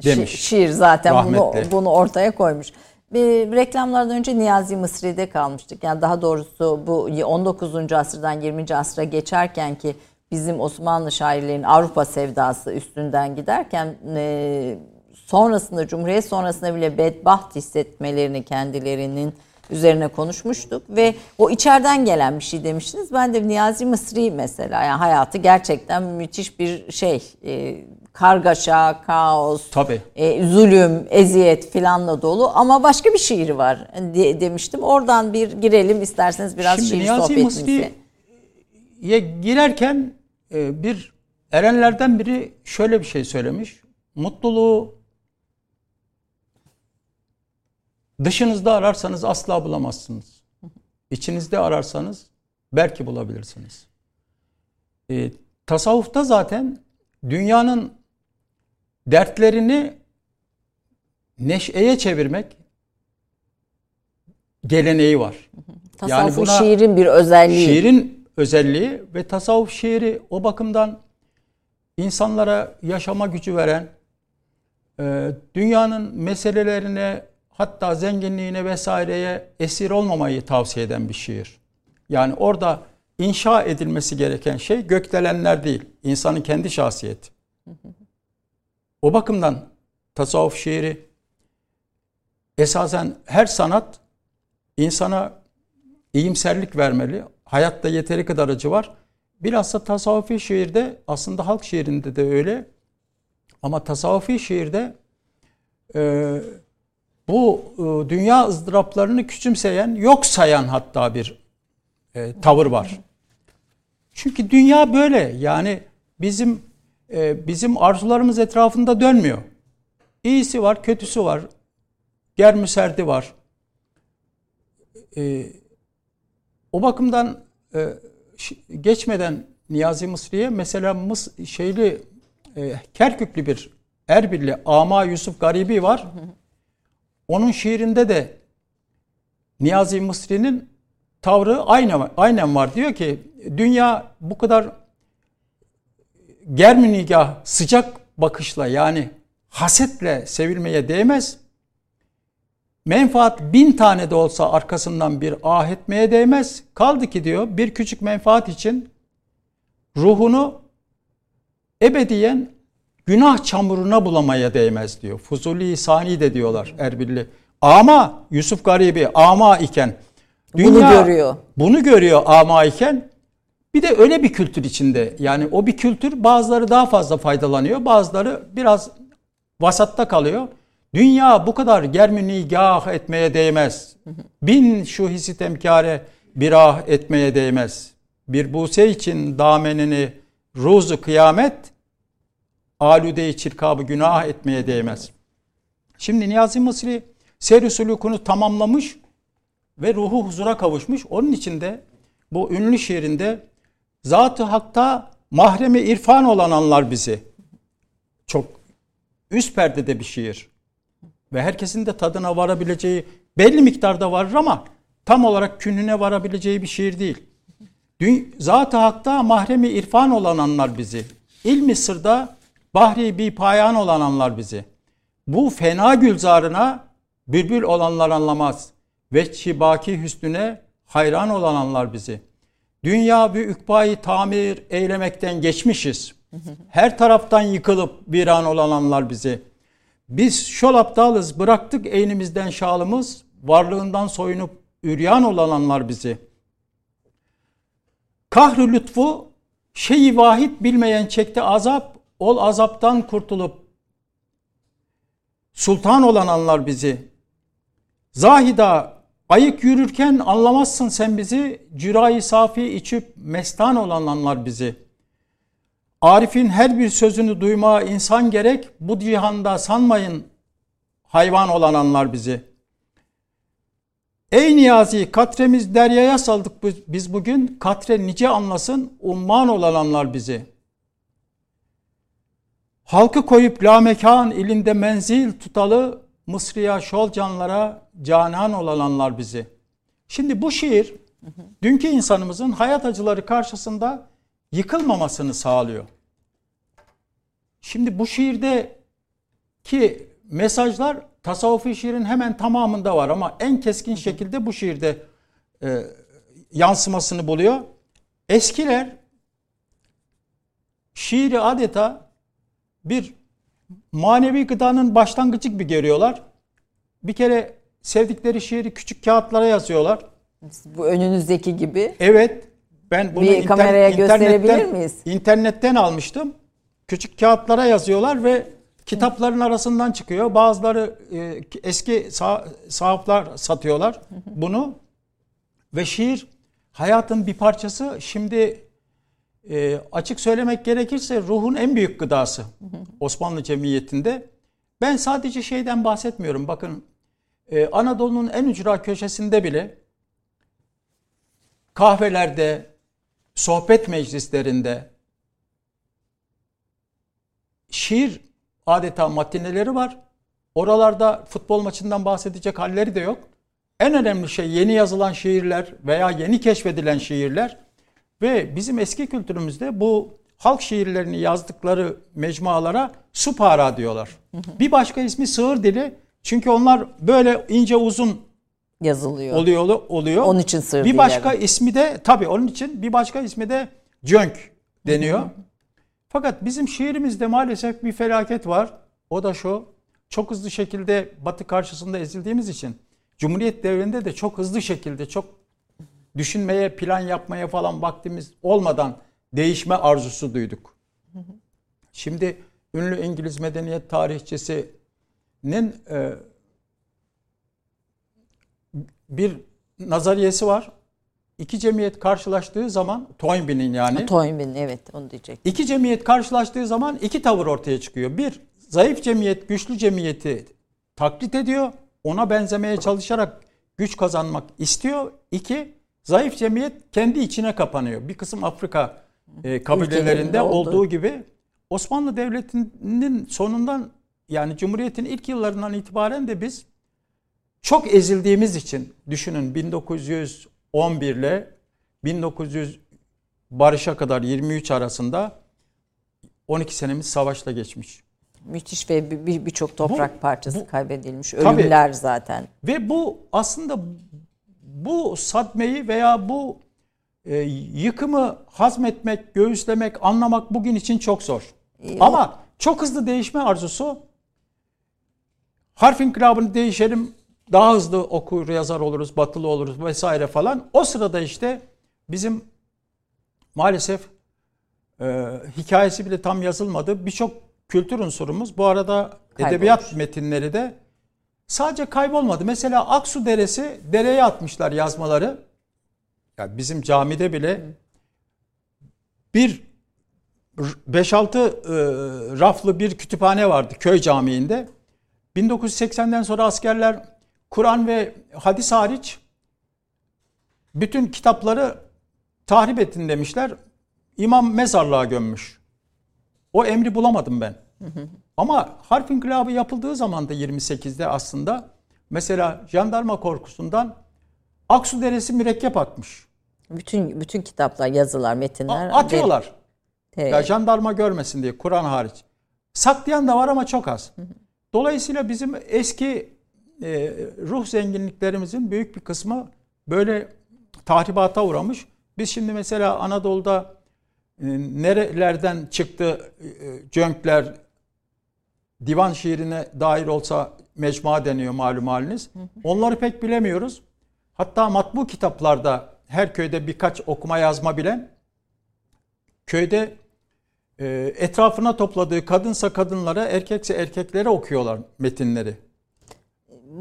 Demiş. Şi- şiir zaten bunu, bunu ortaya koymuş. Reklamlardan önce Niyazi Mısri'de kalmıştık. Yani daha doğrusu bu 19. asırdan 20. asra geçerken ki bizim Osmanlı şairlerin Avrupa sevdası üstünden giderken e, sonrasında Cumhuriyet sonrasında bile bedbaht hissetmelerini kendilerinin üzerine konuşmuştuk ve o içeriden gelen bir şey demiştiniz. Ben de Niyazi Mısri mesela yani hayatı gerçekten müthiş bir şey e, kargaşa, kaos, Tabii. e, zulüm, eziyet filanla dolu ama başka bir şiiri var de- demiştim. Oradan bir girelim isterseniz biraz Şimdi şiir Niyazi sohbetimize. Girerken e, bir erenlerden biri şöyle bir şey söylemiş. Mutluluğu dışınızda ararsanız asla bulamazsınız. İçinizde ararsanız belki bulabilirsiniz. E, tasavvufta zaten dünyanın dertlerini neşeye çevirmek geleneği var. Tasavvufun buna- şiirin bir özelliği. Şiirin özelliği ve tasavvuf şiiri o bakımdan insanlara yaşama gücü veren, e, dünyanın meselelerine hatta zenginliğine vesaireye esir olmamayı tavsiye eden bir şiir. Yani orada inşa edilmesi gereken şey gökdelenler değil, insanın kendi şahsiyeti. O bakımdan tasavvuf şiiri esasen her sanat insana iyimserlik vermeli. Hayatta yeteri kadar acı var. Bilhassa tasavvufi şiirde aslında halk şiirinde de öyle. Ama tasavvufi şiirde e, bu e, dünya ızdıraplarını küçümseyen, yok sayan hatta bir e, tavır var. Çünkü dünya böyle. Yani bizim e, bizim arzularımız etrafında dönmüyor. İyisi var, kötüsü var. Germüserdi var. E, o bakımdan e, geçmeden Niyazi Mısri'ye mesela Mıs şeyli e, Kerküklü bir Erbilli Ama Yusuf Garibi var. Onun şiirinde de Niyazi Mısri'nin tavrı aynı aynen var. Diyor ki dünya bu kadar germi nigah sıcak bakışla yani hasetle sevilmeye değmez. menfaat bin tane de olsa arkasından bir ah etmeye değmez. Kaldı ki diyor bir küçük menfaat için ruhunu ebediyen günah çamuruna bulamaya değmez diyor. Fuzuli sani de diyorlar Erbilli. Ama Yusuf Garibi ama iken Bunu görüyor. Bunu görüyor ama iken bir de öyle bir kültür içinde. Yani o bir kültür bazıları daha fazla faydalanıyor. Bazıları biraz vasatta kalıyor. Dünya bu kadar germünigah etmeye değmez. Bin şu hissi temkare bir ah etmeye değmez. Bir buse için damenini ruzu kıyamet alude-i çirkabı günah etmeye değmez. Şimdi Niyazi Mısri seyr sulukunu tamamlamış ve ruhu huzura kavuşmuş. Onun için de bu ünlü şiirinde Zat-ı Hak'ta mahremi irfan olan anlar bizi. Çok üst perdede bir şiir. Ve herkesin de tadına varabileceği belli miktarda varır ama tam olarak künhüne varabileceği bir şiir değil. Zat-ı Hak'ta mahremi irfan olan anlar bizi. İlmi sırda bahri bir payan olan anlar bizi. Bu fena gülzarına bülbül olanlar anlamaz. Veçhi baki hüsnüne hayran olan anlar bizi. Dünya bir ükbayı tamir eylemekten geçmişiz. Her taraftan yıkılıp bir an olan anlar bizi. Biz şol aptalız bıraktık eynimizden şalımız. Varlığından soyunup üryan olanlar bizi. Kahrı lütfu şeyi vahid bilmeyen çekti azap. Ol azaptan kurtulup sultan olan anlar bizi. Zahida ayık yürürken anlamazsın sen bizi. Cürayı safi içip mestan olan anlar bizi. Arif'in her bir sözünü duyma insan gerek. Bu cihanda sanmayın hayvan olan anlar bizi. Ey Niyazi katremiz deryaya saldık biz bugün. Katre nice anlasın umman olan anlar bizi. Halkı koyup la mekan ilinde menzil tutalı Mısriya şol canlara canan olanlar bizi. Şimdi bu şiir dünkü insanımızın hayat acıları karşısında yıkılmamasını sağlıyor. Şimdi bu şiirde ki mesajlar tasavvufi şiirin hemen tamamında var ama en keskin şekilde bu şiirde e, yansımasını buluyor. Eskiler şiiri adeta bir manevi gıdanın başlangıcı gibi görüyorlar. Bir kere sevdikleri şiiri küçük kağıtlara yazıyorlar. Bu önünüzdeki gibi. Evet. Ben bunu bir inter- kameraya gösterebilir miyiz? İnternetten almıştım. Küçük kağıtlara yazıyorlar ve kitapların arasından çıkıyor. Bazıları e, eski sah- sahaflar satıyorlar bunu. Ve şiir hayatın bir parçası. Şimdi e, açık söylemek gerekirse ruhun en büyük gıdası Osmanlı cemiyetinde. Ben sadece şeyden bahsetmiyorum. Bakın e, Anadolu'nun en ücra köşesinde bile kahvelerde, sohbet meclislerinde şiir adeta matineleri var. Oralarda futbol maçından bahsedecek halleri de yok. En önemli şey yeni yazılan şiirler veya yeni keşfedilen şiirler ve bizim eski kültürümüzde bu halk şiirlerini yazdıkları mecmualara supara diyorlar. Bir başka ismi sığır dili. Çünkü onlar böyle ince uzun yazılıyor. Oluyor oluyor. Onun için sığır Bir başka yani. ismi de tabii onun için bir başka ismi de cönk deniyor. Fakat bizim şiirimizde maalesef bir felaket var. O da şu. Çok hızlı şekilde Batı karşısında ezildiğimiz için Cumhuriyet devrinde de çok hızlı şekilde çok düşünmeye, plan yapmaya falan vaktimiz olmadan değişme arzusu duyduk. Şimdi ünlü İngiliz medeniyet tarihçisinin e, bir nazariyesi var. İki cemiyet karşılaştığı zaman Toynbee'nin yani. Toynbee evet onu diyecek. İki cemiyet karşılaştığı zaman iki tavır ortaya çıkıyor. Bir, zayıf cemiyet güçlü cemiyeti taklit ediyor. Ona benzemeye çalışarak güç kazanmak istiyor. İki, zayıf cemiyet kendi içine kapanıyor. Bir kısım Afrika e, kabilelerinde olduğu gibi Osmanlı Devleti'nin sonundan yani Cumhuriyet'in ilk yıllarından itibaren de biz çok ezildiğimiz için düşünün 1911 ile 1900 barışa kadar 23 arasında 12 senemiz savaşla geçmiş. Müthiş ve bir- birçok toprak Bu- parçası bu- kaybedilmiş. Tabii. Ölümler zaten. Ve bu aslında bu sadmeyi veya bu e, yıkımı hazmetmek, göğüslemek, anlamak bugün için çok zor. O- Ama çok hızlı değişme arzusu harf inkılabını değişelim, daha hızlı okur yazar oluruz, batılı oluruz vesaire falan. O sırada işte bizim maalesef e, hikayesi bile tam yazılmadı. Birçok kültür unsurumuz bu arada Kaybolmuş. edebiyat metinleri de sadece kaybolmadı. Mesela Aksu Deresi dereye atmışlar yazmaları. Ya bizim camide bile bir 5-6 e, raflı bir kütüphane vardı köy camiinde. 1980'den sonra askerler Kur'an ve hadis hariç bütün kitapları tahrip ettin demişler. İmam mezarlığa gömmüş. O emri bulamadım ben. Ama harf inkılabı yapıldığı zaman da 28'de aslında mesela jandarma korkusundan Aksu Deresi mürekkep atmış. Bütün bütün kitaplar, yazılar, A- metinler atıyorlar. deri- Ya jandarma görmesin diye Kur'an hariç. Saklayan da var ama çok az. Dolayısıyla bizim eski e, ruh zenginliklerimizin büyük bir kısmı böyle tahribata uğramış. Biz şimdi mesela Anadolu'da e, nerelerden çıktı e, cönkler divan şiirine dair olsa mecmua deniyor malum haliniz. Onları pek bilemiyoruz. Hatta matbu kitaplarda her köyde birkaç okuma yazma bilen köyde e, etrafına topladığı kadınsa kadınlara, erkekse erkeklere okuyorlar metinleri.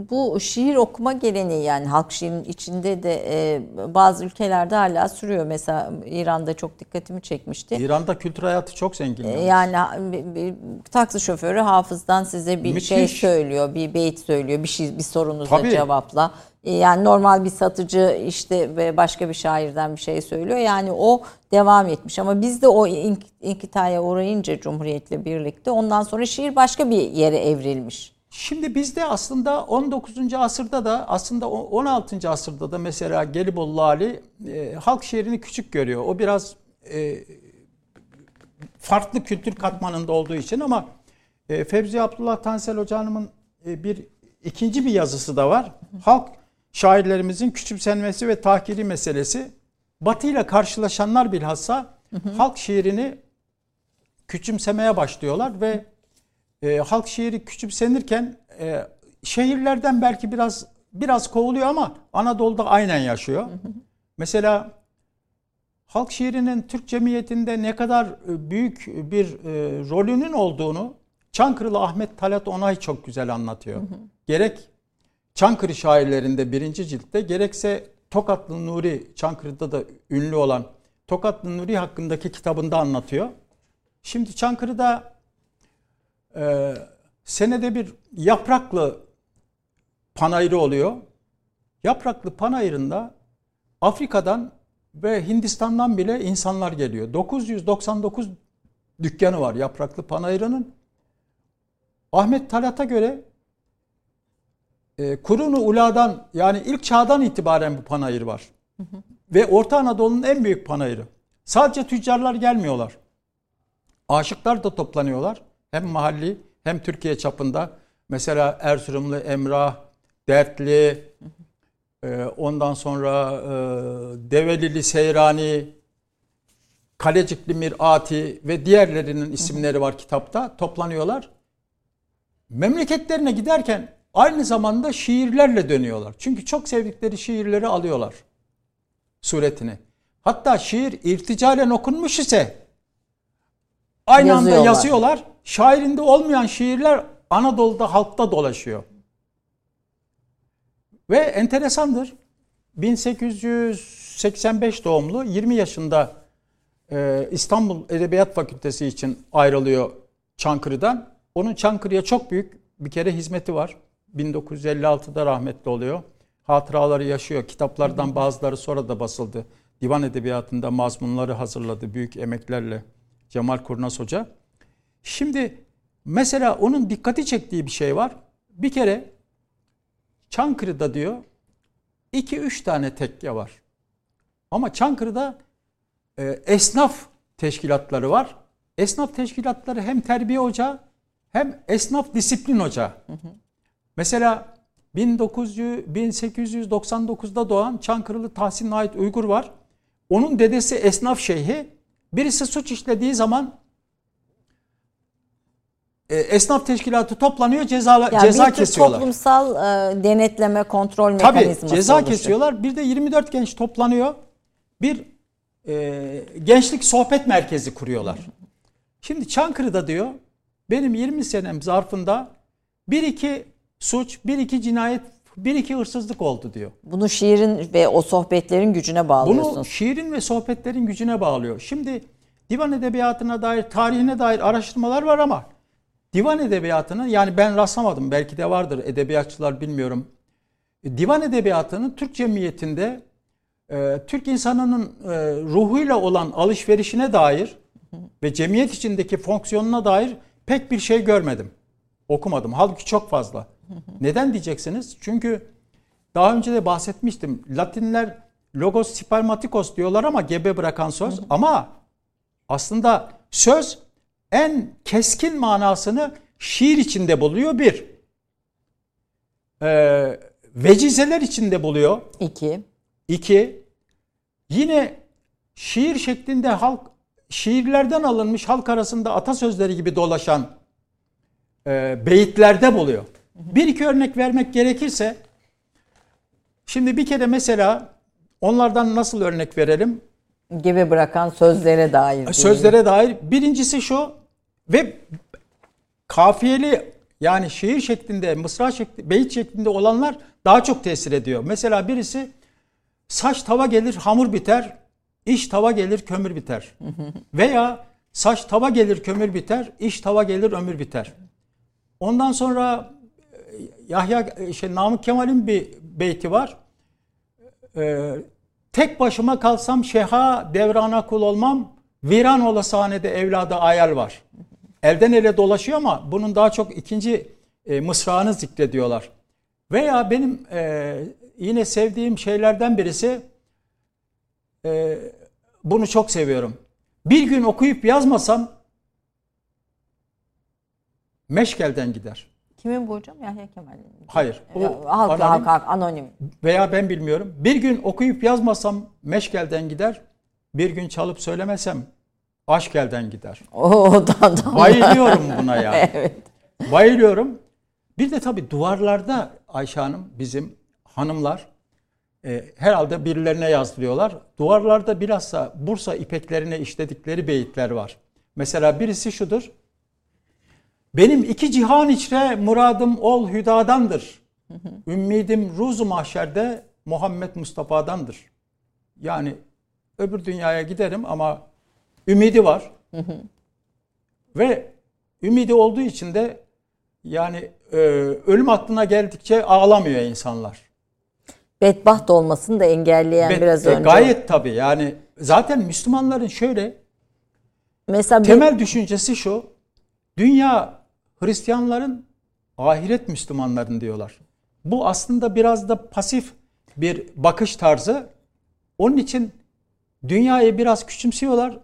Bu şiir okuma geleneği yani halk şiirinin içinde de e, bazı ülkelerde hala sürüyor. Mesela İran'da çok dikkatimi çekmişti. İran'da kültür hayatı çok zengin. E. Yani bir, bir taksi şoförü hafızdan size bir Müthiş. şey söylüyor, bir beyit söylüyor, bir şey bir sorunuza Tabii. cevapla. E, Yani normal bir satıcı işte ve başka bir şairden bir şey söylüyor. Yani o devam etmiş ama biz de o ink, inkitaya uğrayınca Cumhuriyet'le birlikte ondan sonra şiir başka bir yere evrilmiş. Şimdi bizde aslında 19. asırda da aslında o 16. asırda da mesela Gelibolu Ali e, halk şiirini küçük görüyor. O biraz e, farklı kültür katmanında olduğu için ama e, Fevzi Abdullah Tansel Hoca Hanım'ın e, bir ikinci bir yazısı da var. Halk şairlerimizin küçümsenmesi ve tahkiri meselesi. Batı ile karşılaşanlar bilhassa halk şiirini küçümsemeye başlıyorlar ve e, halk şiiri küçümsenirken e, şehirlerden belki biraz biraz kovuluyor ama Anadolu'da aynen yaşıyor. Mesela halk şiirinin Türk cemiyetinde ne kadar e, büyük bir e, rolünün olduğunu Çankırılı Ahmet Talat Onay çok güzel anlatıyor. Gerek Çankırı şairlerinde birinci ciltte gerekse Tokatlı Nuri Çankırı'da da ünlü olan Tokatlı Nuri hakkındaki kitabında anlatıyor. Şimdi Çankırı'da e, senede bir yapraklı panayırı oluyor. Yapraklı panayırında Afrika'dan ve Hindistan'dan bile insanlar geliyor. 999 dükkanı var yapraklı panayırının. Ahmet Talat'a göre e, Kurunu Ula'dan yani ilk çağdan itibaren bu panayır var. Ve Orta Anadolu'nun en büyük panayırı. Sadece tüccarlar gelmiyorlar. Aşıklar da toplanıyorlar. Hem mahalli hem Türkiye çapında. Mesela Erzurumlu Emrah, Dertli, e, ondan sonra e, Develili Seyrani, Kalecikli Mirati ve diğerlerinin isimleri var kitapta. Toplanıyorlar. Memleketlerine giderken aynı zamanda şiirlerle dönüyorlar. Çünkü çok sevdikleri şiirleri alıyorlar suretini. Hatta şiir irticalen okunmuş ise aynı anda Yazıyorlar. Şairinde olmayan şiirler Anadolu'da halkta dolaşıyor. Ve enteresandır. 1885 doğumlu 20 yaşında e, İstanbul Edebiyat Fakültesi için ayrılıyor Çankırı'dan. Onun Çankırı'ya çok büyük bir kere hizmeti var. 1956'da rahmetli oluyor. Hatıraları yaşıyor. Kitaplardan bazıları sonra da basıldı. Divan Edebiyatı'nda mazmunları hazırladı büyük emeklerle Cemal Kurnaz Hoca. Şimdi mesela onun dikkati çektiği bir şey var. Bir kere Çankırı'da diyor 2-3 tane tekke var. Ama Çankırı'da e, esnaf teşkilatları var. Esnaf teşkilatları hem terbiye ocağı hem esnaf disiplin hoca. Mesela 1900, 1899'da doğan Çankırılı Tahsin Ait Uygur var. Onun dedesi esnaf şeyhi. Birisi suç işlediği zaman e, esnaf teşkilatı toplanıyor ceza Yani ceza bir kesiyorlar. toplumsal e, denetleme, kontrol Tabii mekanizması ceza oluşuyor. kesiyorlar. Bir de 24 genç toplanıyor. Bir e, gençlik sohbet merkezi kuruyorlar. Şimdi Çankırı'da diyor benim 20 senem zarfında bir iki suç, bir iki cinayet, bir iki hırsızlık oldu diyor. Bunu şiirin ve o sohbetlerin gücüne Bunu bağlıyorsunuz. şiirin ve sohbetlerin gücüne bağlıyor. Şimdi divan edebiyatına dair, tarihine dair araştırmalar var ama divan edebiyatının yani ben rastlamadım belki de vardır edebiyatçılar bilmiyorum. Divan edebiyatının Türk cemiyetinde e, Türk insanının e, ruhuyla olan alışverişine dair ve cemiyet içindeki fonksiyonuna dair pek bir şey görmedim. Okumadım. Halbuki çok fazla. Neden diyeceksiniz? Çünkü daha önce de bahsetmiştim. Latinler logos spermatikos diyorlar ama gebe bırakan söz. Ama aslında söz en keskin manasını şiir içinde buluyor bir. Ee, vecizeler içinde buluyor. İki. İki, yine şiir şeklinde halk şiirlerden alınmış halk arasında atasözleri gibi dolaşan e, beyitlerde buluyor. Bir iki örnek vermek gerekirse şimdi bir kere mesela onlardan nasıl örnek verelim? Gibi bırakan sözlere dair. Sözlere dair birincisi şu ve kafiyeli yani şiir şeklinde, mısra şeklinde, beyit şeklinde olanlar daha çok tesir ediyor. Mesela birisi saç tava gelir hamur biter, iş tava gelir kömür biter. Veya saç tava gelir kömür biter, iş tava gelir ömür biter. Ondan sonra e, Yahya e, şey Namık Kemal'in bir beyti var. Ee, tek başıma kalsam şeha devrana kul olmam. Viran ola sahnede evlada ayar var. Elden ele dolaşıyor ama bunun daha çok ikinci e, mısrağını zikrediyorlar. Veya benim e, yine sevdiğim şeylerden birisi e, bunu çok seviyorum. Bir gün okuyup yazmasam meşkelden gider. Kimin bu hocam? Yahya Kemal'in. Hayır. O Ya, Halk, anonim halk, halk, anonim. veya ben bilmiyorum. Bir gün okuyup yazmasam meşkelden gider. Bir gün çalıp söylemesem aşk elden gider. O da. Bayılıyorum buna ya. evet. Bayılıyorum. Bir de tabii duvarlarda Ayşe Hanım bizim hanımlar e, herhalde birilerine yazdırıyorlar. Duvarlarda bilhassa Bursa ipeklerine işledikleri beyitler var. Mesela birisi şudur. Benim iki cihan içre muradım ol hüdadandır. Ümmidim ruzu mahşerde Muhammed Mustafa'dandır. Yani öbür dünyaya giderim ama ümidi var. Ve ümidi olduğu için de yani e, ölüm aklına geldikçe ağlamıyor insanlar. Bedbaht olmasını da engelleyen Ve- biraz e, önce. Gayet tabii yani zaten Müslümanların şöyle Mesela bir- temel düşüncesi şu. Dünya Hristiyanların ahiret Müslümanların diyorlar. Bu aslında biraz da pasif bir bakış tarzı. Onun için dünyayı biraz küçümsüyorlar.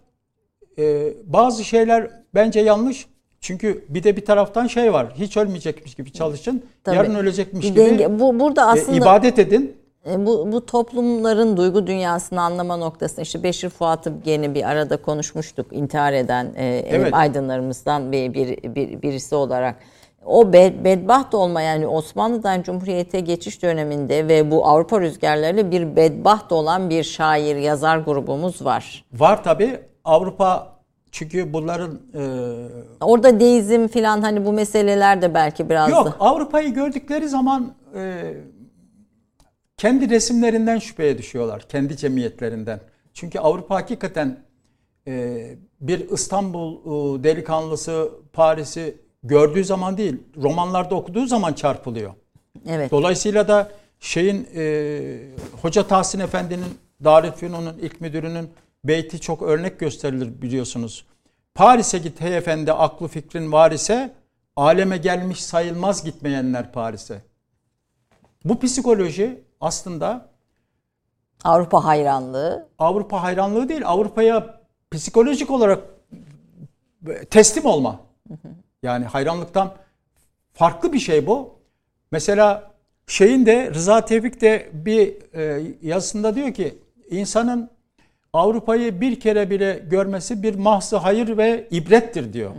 Ee, bazı şeyler bence yanlış. Çünkü bir de bir taraftan şey var. Hiç ölmeyecekmiş gibi çalışın. Tabii. Yarın ölecekmiş gibi denge- bu burada e, aslında ibadet edin. E, Bu, bu toplumların duygu dünyasını anlama noktasında işte Beşir Fuat'ı yeni bir arada konuşmuştuk intihar eden e, Evet. aydınlarımızdan bir, bir, bir- birisi olarak. O bed, bedbaht olma yani Osmanlı'dan Cumhuriyet'e geçiş döneminde ve bu Avrupa rüzgarlarıyla bir bedbaht olan bir şair, yazar grubumuz var. Var tabi Avrupa çünkü bunların e, Orada deizm filan hani bu meseleler de belki biraz da- Yok Avrupa'yı gördükleri zaman e, kendi resimlerinden şüpheye düşüyorlar. Kendi cemiyetlerinden. Çünkü Avrupa hakikaten e, bir İstanbul e, delikanlısı Paris'i gördüğü zaman değil romanlarda okuduğu zaman çarpılıyor. Evet. Dolayısıyla da şeyin e, Hoca Tahsin Efendi'nin Darülfünun'un ilk müdürünün beyti çok örnek gösterilir biliyorsunuz. Paris'e git hey efendi aklı fikrin var ise aleme gelmiş sayılmaz gitmeyenler Paris'e. Bu psikoloji aslında Avrupa hayranlığı. Avrupa hayranlığı değil Avrupa'ya psikolojik olarak teslim olma. Yani hayranlıktan farklı bir şey bu. Mesela şeyin de Rıza Tevfik de bir e, yazısında diyor ki insanın Avrupa'yı bir kere bile görmesi bir mahzı hayır ve ibrettir diyor.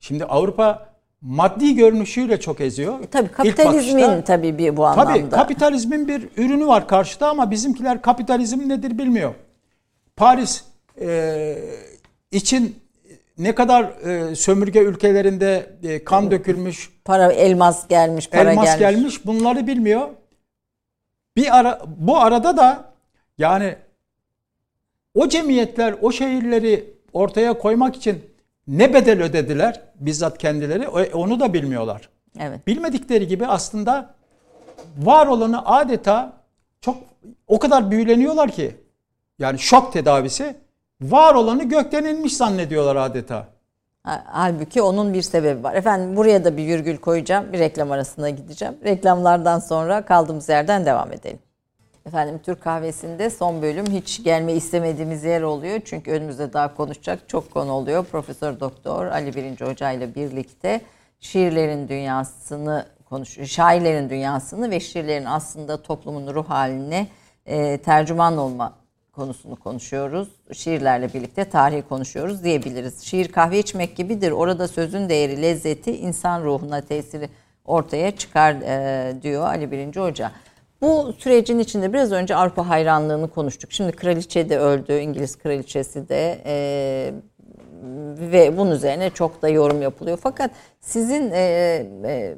Şimdi Avrupa maddi görünüşüyle çok eziyor. E, tabii kapitalizmin bakışta- tabii bir bu anlamda. Tabii kapitalizmin bir ürünü var karşıda ama bizimkiler kapitalizm nedir bilmiyor. Paris e, için ne kadar e, sömürge ülkelerinde e, kan dökülmüş, para elmas gelmiş, para elmas gelmiş. gelmiş. bunları bilmiyor. Bir ara bu arada da yani o cemiyetler o şehirleri ortaya koymak için ne bedel ödediler bizzat kendileri o- onu da bilmiyorlar. Evet. Bilmedikleri gibi aslında var olanı adeta çok o kadar büyüleniyorlar ki yani şok tedavisi var olanı gökten inmiş zannediyorlar adeta. Ha- Halbuki onun bir sebebi var. Efendim buraya da bir virgül koyacağım. Bir reklam arasına gideceğim. Reklamlardan sonra kaldığımız yerden devam edelim. Efendim Türk kahvesinde son bölüm hiç gelme istemediğimiz yer oluyor. Çünkü önümüzde daha konuşacak çok konu oluyor. Profesör Doktor Ali Birinci Hoca ile birlikte şiirlerin dünyasını konuşuyor. Şairlerin dünyasını ve şiirlerin aslında toplumun ruh haline e, tercüman olma konusunu konuşuyoruz. Şiirlerle birlikte tarihi konuşuyoruz diyebiliriz. Şiir kahve içmek gibidir. Orada sözün değeri, lezzeti, insan ruhuna tesiri ortaya çıkar e, diyor Ali Birinci Hoca. Bu sürecin içinde biraz önce Avrupa hayranlığını konuştuk. Şimdi kraliçe de öldü, İngiliz kraliçesi de e, ve bunun üzerine çok da yorum yapılıyor. Fakat sizin e, e,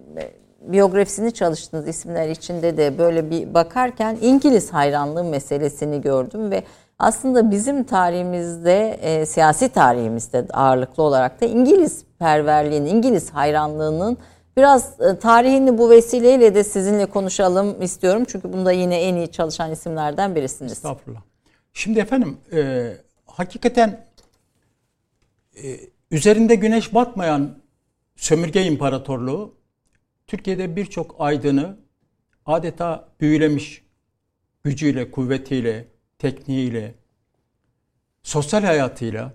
biyografisini çalıştığınız isimler içinde de böyle bir bakarken İngiliz hayranlığı meselesini gördüm ve aslında bizim tarihimizde, e, siyasi tarihimizde ağırlıklı olarak da İngiliz perverliğinin, İngiliz hayranlığının biraz e, tarihini bu vesileyle de sizinle konuşalım istiyorum. Çünkü bunda yine en iyi çalışan isimlerden birisiniz. Estağfurullah. Şimdi efendim e, hakikaten e, üzerinde güneş batmayan sömürge imparatorluğu Türkiye'de birçok aydını adeta büyülemiş gücüyle, kuvvetiyle, tekniğiyle, sosyal hayatıyla.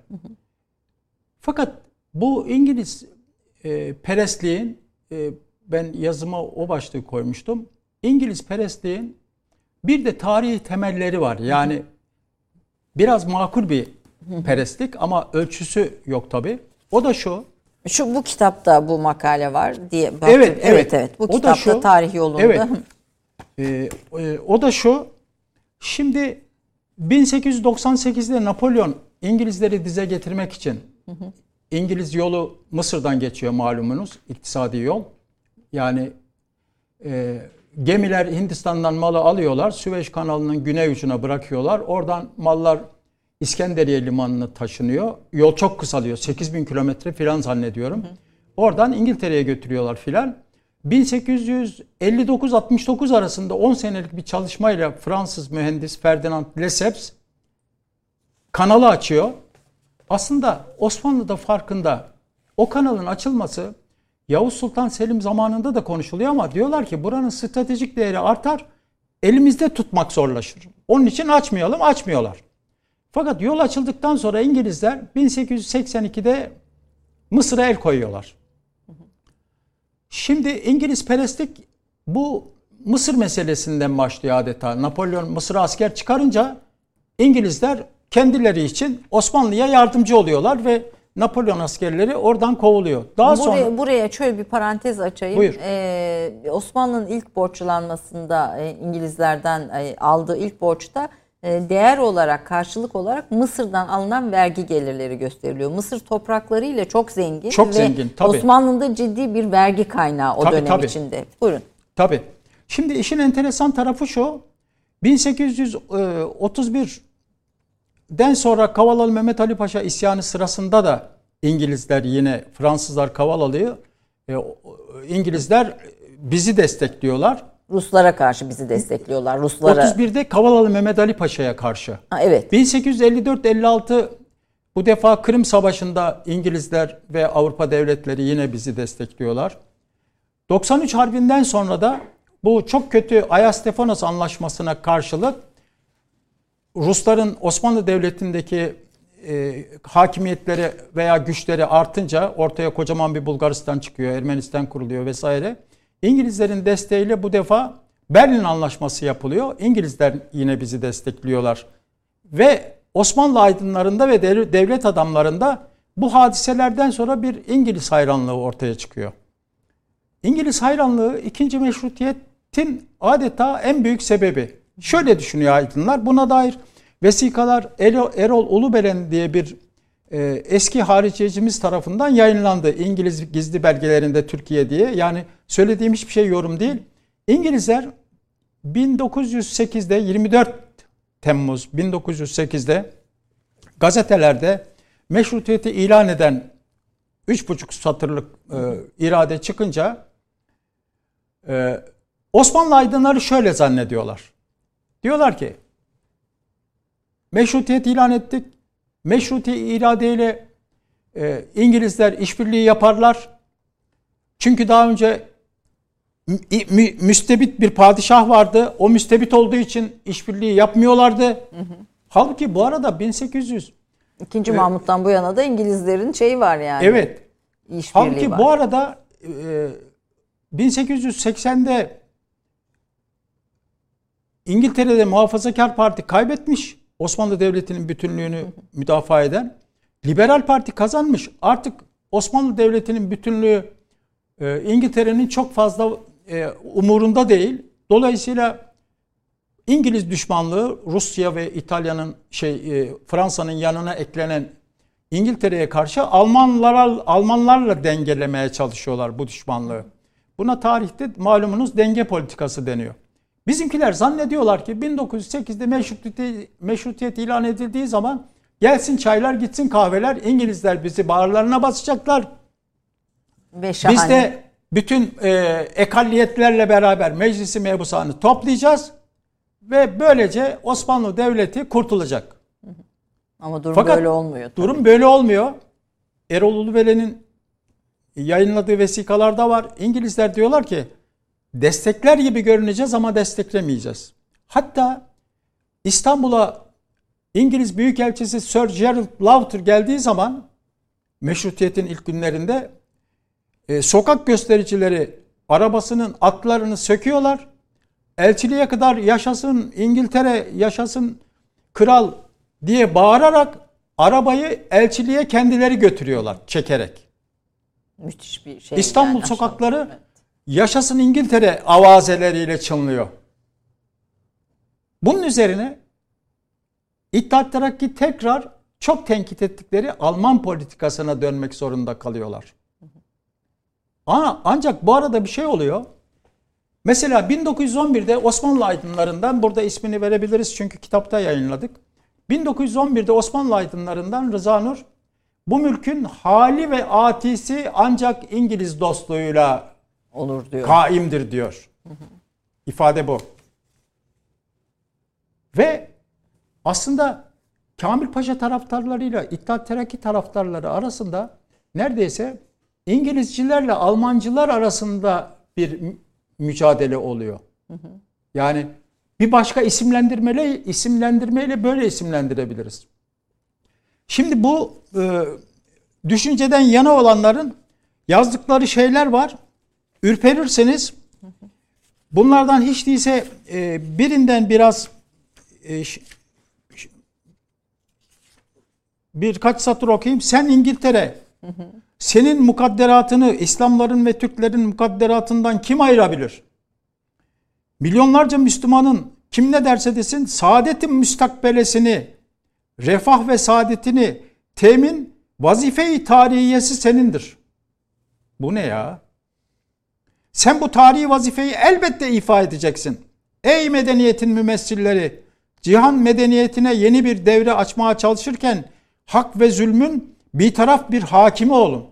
Fakat bu İngiliz e, perestliğin e, ben yazıma o başlığı koymuştum. İngiliz perestliğin bir de tarihi temelleri var. Yani biraz makul bir perestlik ama ölçüsü yok tabi. O da şu. Şu bu kitapta bu makale var diye baktım. Evet, evet. evet, evet. Bu O kitapta şu, tarih yolunda. Evet. Ee, o da şu. Şimdi 1898'de Napolyon İngilizleri dize getirmek için İngiliz yolu Mısır'dan geçiyor malumunuz iktisadi yol. Yani e, gemiler Hindistan'dan malı alıyorlar. Süveyş kanalının güney ucuna bırakıyorlar. Oradan mallar İskenderiye limanına taşınıyor. Yol çok kısalıyor. 8000 kilometre filan zannediyorum. Oradan İngiltere'ye götürüyorlar filan. 1859-69 arasında 10 senelik bir çalışmayla Fransız mühendis Ferdinand Lesseps kanalı açıyor. Aslında Osmanlı'da farkında o kanalın açılması Yavuz Sultan Selim zamanında da konuşuluyor ama diyorlar ki buranın stratejik değeri artar, elimizde tutmak zorlaşır. Onun için açmayalım, açmıyorlar. Fakat yol açıldıktan sonra İngilizler 1882'de Mısır'a el koyuyorlar. Şimdi İngiliz perestlik bu Mısır meselesinden başlıyor adeta. Napolyon Mısır'a asker çıkarınca İngilizler kendileri için Osmanlı'ya yardımcı oluyorlar ve Napolyon askerleri oradan kovuluyor. Daha buraya, sonra buraya şöyle bir parantez açayım. Buyur. Ee, Osmanlı'nın ilk borçlanmasında e, İngilizlerden e, aldığı ilk borçta e, değer olarak karşılık olarak Mısır'dan alınan vergi gelirleri gösteriliyor. Mısır toprakları ile çok zengin Çok ve zengin, tabii. Osmanlı'nın da ciddi bir vergi kaynağı o Tabii, dönem tabii. içinde. Buyurun. Tabii. Şimdi işin enteresan tarafı şu. 1831'den sonra Kavalalı Mehmet Ali Paşa isyanı sırasında da İngilizler yine Fransızlar Kavalalı'yı e, İngilizler bizi destekliyorlar. Ruslara karşı bizi destekliyorlar. Ruslara. 31'de Kavalalı Mehmet Ali Paşa'ya karşı. Ha, evet. 1854-56 bu defa Kırım Savaşı'nda İngilizler ve Avrupa devletleri yine bizi destekliyorlar. 93 Harbi'nden sonra da bu çok kötü Ayastefanos Anlaşması'na karşılık Rusların Osmanlı Devleti'ndeki e, hakimiyetleri veya güçleri artınca ortaya kocaman bir Bulgaristan çıkıyor, Ermenistan kuruluyor vesaire. İngilizlerin desteğiyle bu defa Berlin Anlaşması yapılıyor. İngilizler yine bizi destekliyorlar. Ve Osmanlı aydınlarında ve devlet adamlarında bu hadiselerden sonra bir İngiliz hayranlığı ortaya çıkıyor. İngiliz hayranlığı ikinci meşrutiyetin adeta en büyük sebebi. Şöyle düşünüyor aydınlar. Buna dair vesikalar Erol, Ulubelen diye bir e, eski hariciyecimiz tarafından yayınlandı. İngiliz gizli belgelerinde Türkiye diye. Yani söylediğim hiçbir şey yorum değil. İngilizler 1908'de 24 Temmuz 1908'de gazetelerde meşrutiyeti ilan eden 3,5 satırlık e, irade çıkınca e, Osmanlı aydınları şöyle zannediyorlar. Diyorlar ki meşrutiyet ilan ettik. Meşruti iradeyle e, İngilizler işbirliği yaparlar. Çünkü daha önce mü, müstebit bir padişah vardı. O müstebit olduğu için işbirliği yapmıyorlardı. Hı hı. Halbuki bu arada 1800 İkinci. Mahmut'tan bu yana da İngilizlerin şeyi var yani. Evet. Halbuki var. bu arada e, 1880'de İngiltere'de Muhafazakar Parti kaybetmiş. Osmanlı Devleti'nin bütünlüğünü müdafaa eden. Liberal Parti kazanmış. Artık Osmanlı Devleti'nin bütünlüğü e, İngiltere'nin çok fazla e, umurunda değil. Dolayısıyla İngiliz düşmanlığı Rusya ve İtalya'nın şey e, Fransa'nın yanına eklenen İngiltere'ye karşı Almanlara Almanlarla dengelemeye çalışıyorlar bu düşmanlığı. Buna tarihte malumunuz denge politikası deniyor. Bizimkiler zannediyorlar ki 1908'de meşrutiyet, meşrutiyet ilan edildiği zaman gelsin çaylar gitsin kahveler İngilizler bizi bağırlarına basacaklar. Ve Biz de bütün e, ekalliyetlerle beraber meclisi mebusanı toplayacağız ve böylece Osmanlı Devleti kurtulacak. Ama durum Fakat böyle olmuyor. Tabii. Durum böyle olmuyor. Erol Ulubele'nin yayınladığı vesikalarda var. İngilizler diyorlar ki destekler gibi görüneceğiz ama desteklemeyeceğiz. Hatta İstanbul'a İngiliz Büyükelçisi Sir Gerald Lauter geldiği zaman meşrutiyetin ilk günlerinde e, sokak göstericileri arabasının atlarını söküyorlar. Elçiliğe kadar yaşasın İngiltere, yaşasın kral diye bağırarak arabayı elçiliğe kendileri götürüyorlar çekerek. Müthiş bir şey. İstanbul yani, sokakları. Yaşasın İngiltere avazeleriyle çınlıyor. Bunun üzerine İttihat Terakki tekrar çok tenkit ettikleri Alman politikasına dönmek zorunda kalıyorlar. Ama ancak bu arada bir şey oluyor. Mesela 1911'de Osmanlı aydınlarından burada ismini verebiliriz çünkü kitapta yayınladık. 1911'de Osmanlı aydınlarından Rıza Nur bu mülkün hali ve atisi ancak İngiliz dostluğuyla olur diyor. Kaimdir diyor. Hı. İfade bu. Ve aslında Kamil Paşa taraftarlarıyla İttihat Terakki taraftarları arasında neredeyse İngilizcilerle Almancılar arasında bir mücadele oluyor. Yani bir başka isimlendirmeyle isimlendirmeyle böyle isimlendirebiliriz. Şimdi bu e, düşünceden yana olanların yazdıkları şeyler var. Ürperirseniz bunlardan hiç değilse e, birinden biraz e, birkaç satır okuyayım. Sen İngiltere senin mukadderatını İslamların ve Türklerin mukadderatından kim ayırabilir? Milyonlarca Müslümanın kim ne derse desin saadetin müstakbelesini, refah ve saadetini temin vazife-i tarihiyesi senindir. Bu ne ya? Sen bu tarihi vazifeyi elbette ifa edeceksin. Ey medeniyetin mümessilleri, cihan medeniyetine yeni bir devre açmaya çalışırken hak ve zulmün bir taraf bir hakimi olun.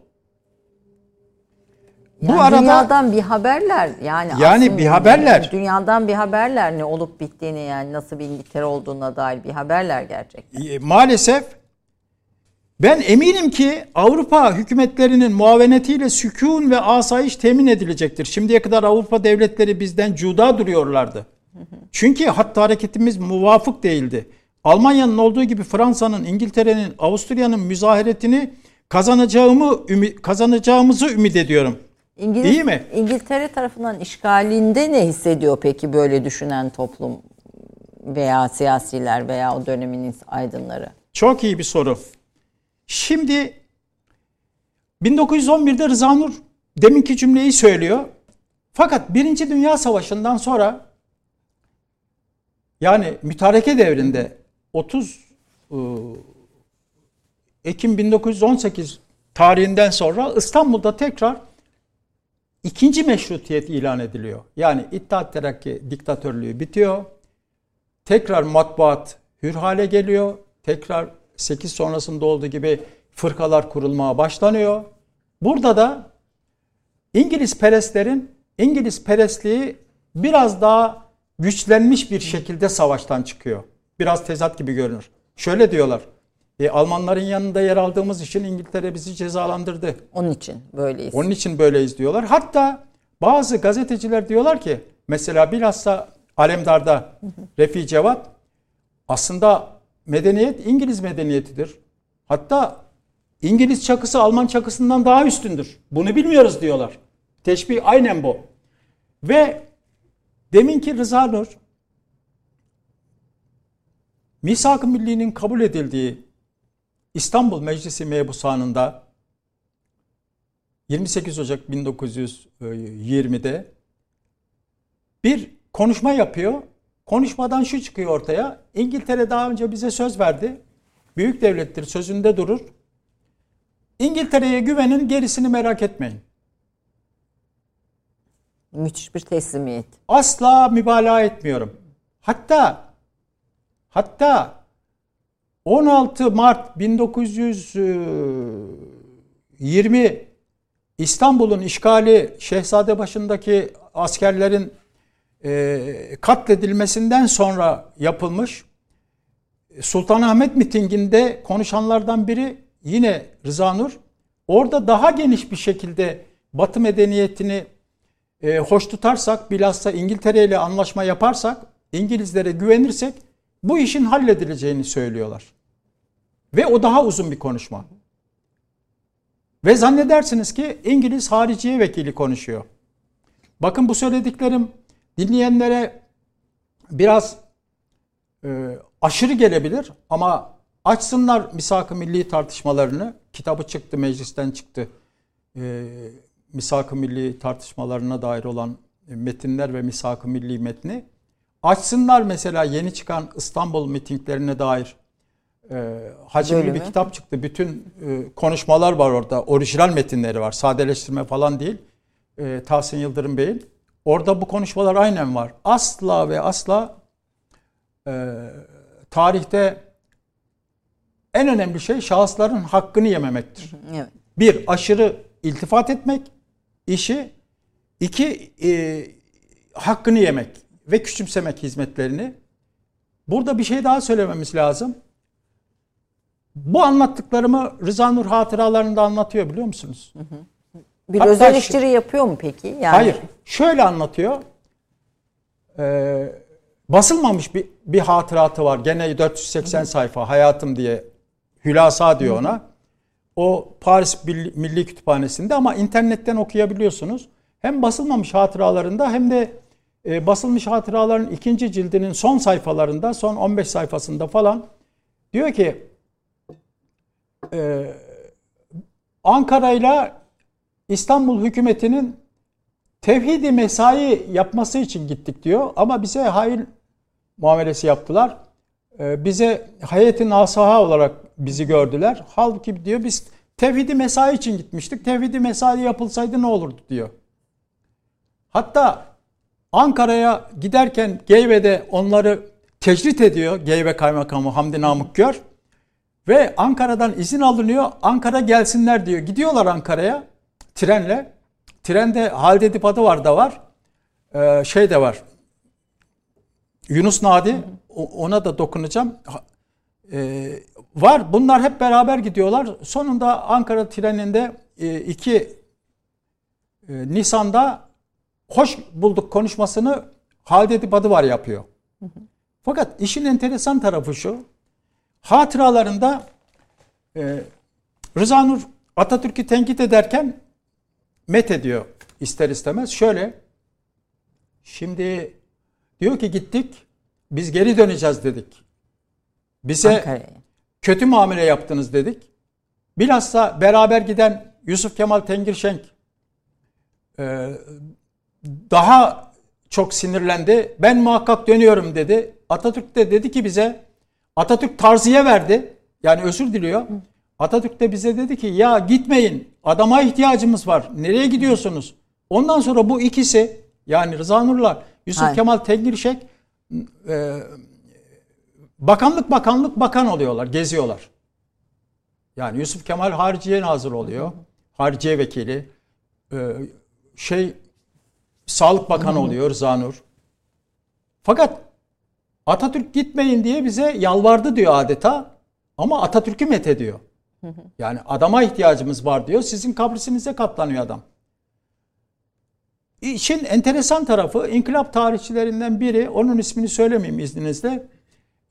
Bu yani arada dünyadan bir haberler yani yani bir haberler dünyadan bir haberler ne olup bittiğini yani nasıl bir İngiltere olduğuna dair bir haberler gerçekten. E, maalesef ben eminim ki Avrupa hükümetlerinin muavenetiyle sükun ve asayiş temin edilecektir. Şimdiye kadar Avrupa devletleri bizden cuda duruyorlardı. Çünkü hatta hareketimiz muvafık değildi. Almanya'nın olduğu gibi Fransa'nın, İngiltere'nin, Avusturya'nın müzaharetini kazanacağımı kazanacağımızı ümit ediyorum. İngiliz, İyi mi? İngiltere tarafından işgalinde ne hissediyor peki böyle düşünen toplum veya siyasiler veya o dönemin aydınları? Çok iyi bir soru. Şimdi 1911'de Rıza Nur deminki cümleyi söylüyor. Fakat Birinci Dünya Savaşı'ndan sonra yani mütareke devrinde 30 e, Ekim 1918 tarihinden sonra İstanbul'da tekrar ikinci meşrutiyet ilan ediliyor. Yani İttihat Terakki diktatörlüğü bitiyor. Tekrar matbuat hür hale geliyor. Tekrar 8 sonrasında olduğu gibi fırkalar kurulmaya başlanıyor. Burada da İngiliz perestlerin İngiliz perestliği biraz daha güçlenmiş bir şekilde savaştan çıkıyor. Biraz tezat gibi görünür. Şöyle diyorlar. E, Almanların yanında yer aldığımız için İngiltere bizi cezalandırdı. Onun için böyleyiz. Onun için böyleyiz diyorlar. Hatta bazı gazeteciler diyorlar ki mesela bilhassa Alemdar'da Refi Cevat aslında medeniyet İngiliz medeniyetidir. Hatta İngiliz çakısı Alman çakısından daha üstündür. Bunu bilmiyoruz diyorlar. Teşbih aynen bu. Ve deminki Rıza Nur Misak-ı Milli'nin kabul edildiği İstanbul Meclisi mebusanında 28 Ocak 1920'de bir konuşma yapıyor. Konuşmadan şu çıkıyor ortaya. İngiltere daha önce bize söz verdi. Büyük devlettir, sözünde durur. İngiltere'ye güvenin, gerisini merak etmeyin. Müthiş bir teslimiyet. Asla mübalağa etmiyorum. Hatta hatta 16 Mart 1920 İstanbul'un işgali Şehzadebaşı'ndaki askerlerin e, katledilmesinden sonra yapılmış Sultanahmet mitinginde konuşanlardan biri yine Rıza Nur. Orada daha geniş bir şekilde Batı medeniyetini e, hoş tutarsak, bilhassa İngiltere ile anlaşma yaparsak, İngilizlere güvenirsek bu işin halledileceğini söylüyorlar. Ve o daha uzun bir konuşma. Ve zannedersiniz ki İngiliz hariciye vekili konuşuyor. Bakın bu söylediklerim dinleyenlere biraz e, aşırı gelebilir ama açsınlar misak-ı milli tartışmalarını. Kitabı çıktı, meclisten çıktı. E, misak-ı milli tartışmalarına dair olan metinler ve misak-ı milli metni. Açsınlar mesela yeni çıkan İstanbul mitinglerine dair e, hacimli Bölümü. bir kitap çıktı. Bütün e, konuşmalar var orada. Orijinal metinleri var. Sadeleştirme falan değil. E, Tahsin Yıldırım Bey'in. Orada bu konuşmalar aynen var. Asla ve asla e, tarihte en önemli şey şahısların hakkını yememektir. Evet. Bir, aşırı iltifat etmek işi. iki e, hakkını yemek ve küçümsemek hizmetlerini. Burada bir şey daha söylememiz lazım. Bu anlattıklarımı Rıza Nur hatıralarında anlatıyor biliyor musunuz? Bir Hatta öz şu- eleştiri yapıyor mu peki? Yani Hayır. Şöyle anlatıyor. Ee, basılmamış bir, bir hatıratı var. Gene 480 sayfa hayatım diye hülasa diyor ona. O Paris Milli Milli Kütüphanesi'nde ama internetten okuyabiliyorsunuz. Hem basılmamış hatıralarında hem de e, basılmış hatıraların ikinci cildinin son sayfalarında, son 15 sayfasında falan diyor ki e, Ankara ile İstanbul hükümetinin tevhidi mesai yapması için gittik diyor ama bize hayır muamelesi yaptılar. Ee, bize hayeti nasaha olarak bizi gördüler. Halbuki diyor biz tevhidi mesai için gitmiştik. Tevhidi mesai yapılsaydı ne olurdu diyor. Hatta Ankara'ya giderken Geyve'de onları tecrit ediyor Geyve Kaymakamı Hamdi Namık Gör. Ve Ankara'dan izin alınıyor. Ankara gelsinler diyor. Gidiyorlar Ankara'ya trenle. Trende Halide Edip adı var da var. Ee, şey de var. Yunus Nadi. O- Ona da dokunacağım. Ee, var. Bunlar hep beraber gidiyorlar. Sonunda Ankara treninde e, 2 e, Nisan'da hoş bulduk konuşmasını Halide Edip adı var yapıyor. Fakat işin enteresan tarafı şu. hatıralarında e, Rıza Nur Atatürk'ü tenkit ederken met ediyor ister istemez. Şöyle şimdi diyor ki gittik biz geri döneceğiz dedik. Bize Ankara'ya. kötü muamele yaptınız dedik. Bilhassa beraber giden Yusuf Kemal Tengirşenk e, daha çok sinirlendi. Ben muhakkak dönüyorum dedi. Atatürk de dedi ki bize Atatürk tarziye verdi. Yani özür diliyor. Atatürk de bize dedi ki ya gitmeyin. Adama ihtiyacımız var. Nereye gidiyorsunuz? Ondan sonra bu ikisi yani Rıza Nur'la Yusuf Hayır. Kemal Tengirşek e, bakanlık bakanlık bakan oluyorlar. Geziyorlar. Yani Yusuf Kemal Hariciye Nazır oluyor. Hariciye Vekili. Ee, şey Sağlık Bakanı oluyor Zanur. Fakat Atatürk gitmeyin diye bize yalvardı diyor adeta. Ama Atatürk'ü met ediyor. Yani adama ihtiyacımız var diyor. Sizin kabrisinize katlanıyor adam. İşin enteresan tarafı inkılap tarihçilerinden biri, onun ismini söylemeyeyim izninizle.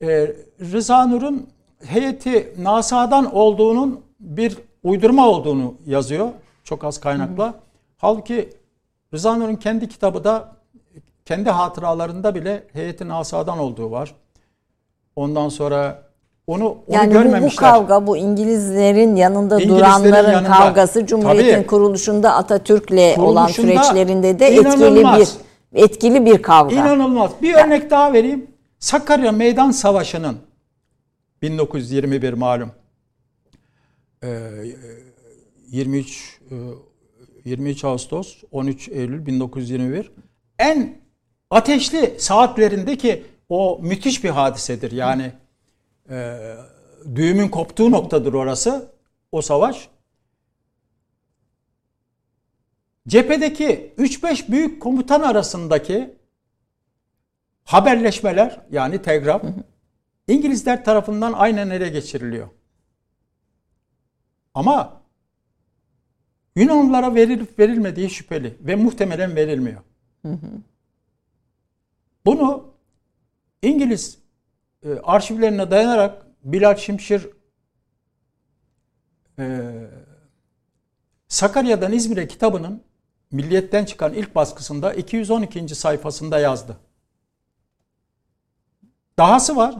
Ee, Rıza Nur'un heyeti NASA'dan olduğunun bir uydurma olduğunu yazıyor. Çok az kaynakla. Halbuki Rıza Nur'un kendi kitabı da kendi hatıralarında bile heyeti NASA'dan olduğu var. Ondan sonra onu, onu Yani bu, bu görmemişler. kavga bu İngilizlerin yanında İngilizlerin duranların yanında. kavgası Cumhuriyet'in Tabii. kuruluşunda Atatürk'le olan Kuruluşunda süreçlerinde de etkili bir etkili bir kavga. İnanılmaz. Bir örnek daha vereyim. Sakarya Meydan Savaşı'nın 1921 malum. Ee, 23 e, 23 Ağustos 13 Eylül 1921 en ateşli saatlerindeki o müthiş bir hadisedir. Yani e, düğümün koptuğu noktadır orası. O savaş. Cephedeki 3-5 büyük komutan arasındaki haberleşmeler yani telgraf İngilizler tarafından aynen ele geçiriliyor. Ama Yunanlılara verilip verilmediği şüpheli ve muhtemelen verilmiyor. Bunu İngiliz e, arşivlerine dayanarak Bilal Şimşir e, Sakarya'dan İzmir'e kitabının Milliyet'ten çıkan ilk baskısında 212. sayfasında yazdı. Dahası var.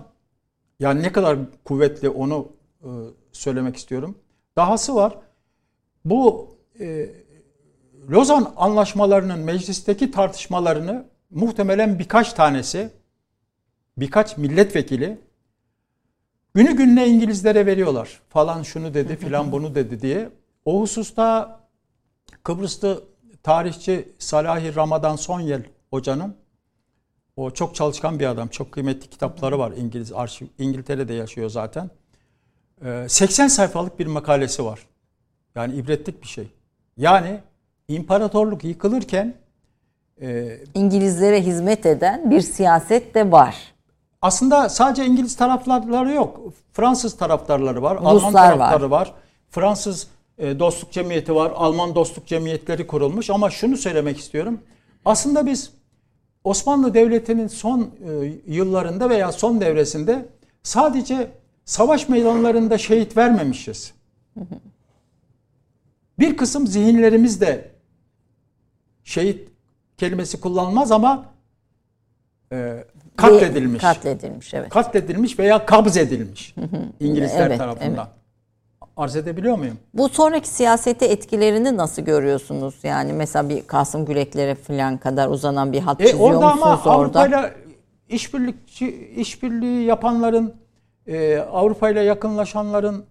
Yani ne kadar kuvvetli onu e, söylemek istiyorum. Dahası var. Bu e, Lozan anlaşmalarının meclisteki tartışmalarını muhtemelen birkaç tanesi, birkaç milletvekili günü gününe İngilizlere veriyorlar. Falan şunu dedi, filan bunu dedi diye. O hususta Kıbrıs'ta tarihçi Salahi Ramadan Sonyel hocanın o çok çalışkan bir adam. Çok kıymetli kitapları var İngiliz arşiv. İngiltere'de yaşıyor zaten. Ee, 80 sayfalık bir makalesi var. Yani ibretlik bir şey. Yani imparatorluk yıkılırken e, İngilizlere hizmet eden bir siyaset de var. Aslında sadece İngiliz taraftarları yok. Fransız taraftarları var, Alman Ruslar var. taraftarı var. Fransız e, dostluk cemiyeti var, Alman dostluk cemiyetleri kurulmuş ama şunu söylemek istiyorum. Aslında biz Osmanlı Devleti'nin son e, yıllarında veya son devresinde sadece savaş meydanlarında şehit vermemişiz. Bir kısım zihinlerimiz de şehit kelimesi kullanılmaz ama e, katledilmiş. Katledilmiş evet. katledilmiş veya kabz edilmiş İngilizler Evet, tarafından. Arz edebiliyor muyum? Bu sonraki siyasete etkilerini nasıl görüyorsunuz? Yani mesela bir Kasım Güleklere falan kadar uzanan bir hat E çiziyor orada ama musunuz orada? Avrupa'yla işbirlikçi işbirliği yapanların e, Avrupa'yla yakınlaşanların e,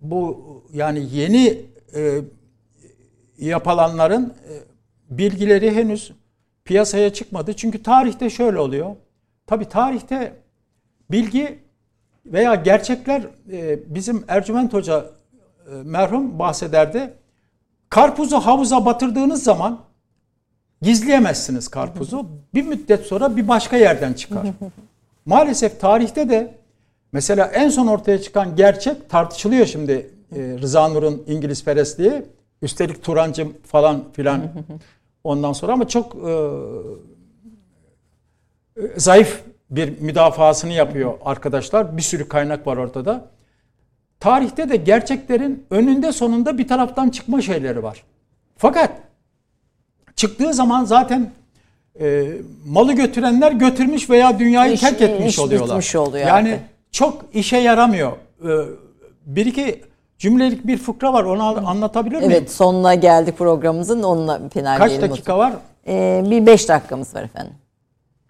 bu yani yeni e, yapılanların e, bilgileri henüz piyasaya çıkmadı. Çünkü tarihte şöyle oluyor. Tabi tarihte bilgi veya gerçekler e, bizim Ercüment Hoca e, merhum bahsederdi. Karpuzu havuza batırdığınız zaman gizleyemezsiniz karpuzu. Bir müddet sonra bir başka yerden çıkar. Maalesef tarihte de mesela en son ortaya çıkan gerçek tartışılıyor şimdi e, Rıza Nur'un İngiliz perestliği. Üstelik Turancım falan filan ondan sonra ama çok e, e, zayıf bir müdafasını yapıyor arkadaşlar. Bir sürü kaynak var ortada. Tarihte de gerçeklerin önünde sonunda bir taraftan çıkma şeyleri var. Fakat çıktığı zaman zaten e, malı götürenler götürmüş veya dünyayı İş- terk etmiş iş oluyorlar. oluyor yani artık. çok işe yaramıyor. E, bir iki cümlelik bir fıkra var onu anlatabilir miyim? Evet sonuna geldik programımızın onunla finalleyelim. Kaç dakika var? Ee, bir beş dakikamız var efendim.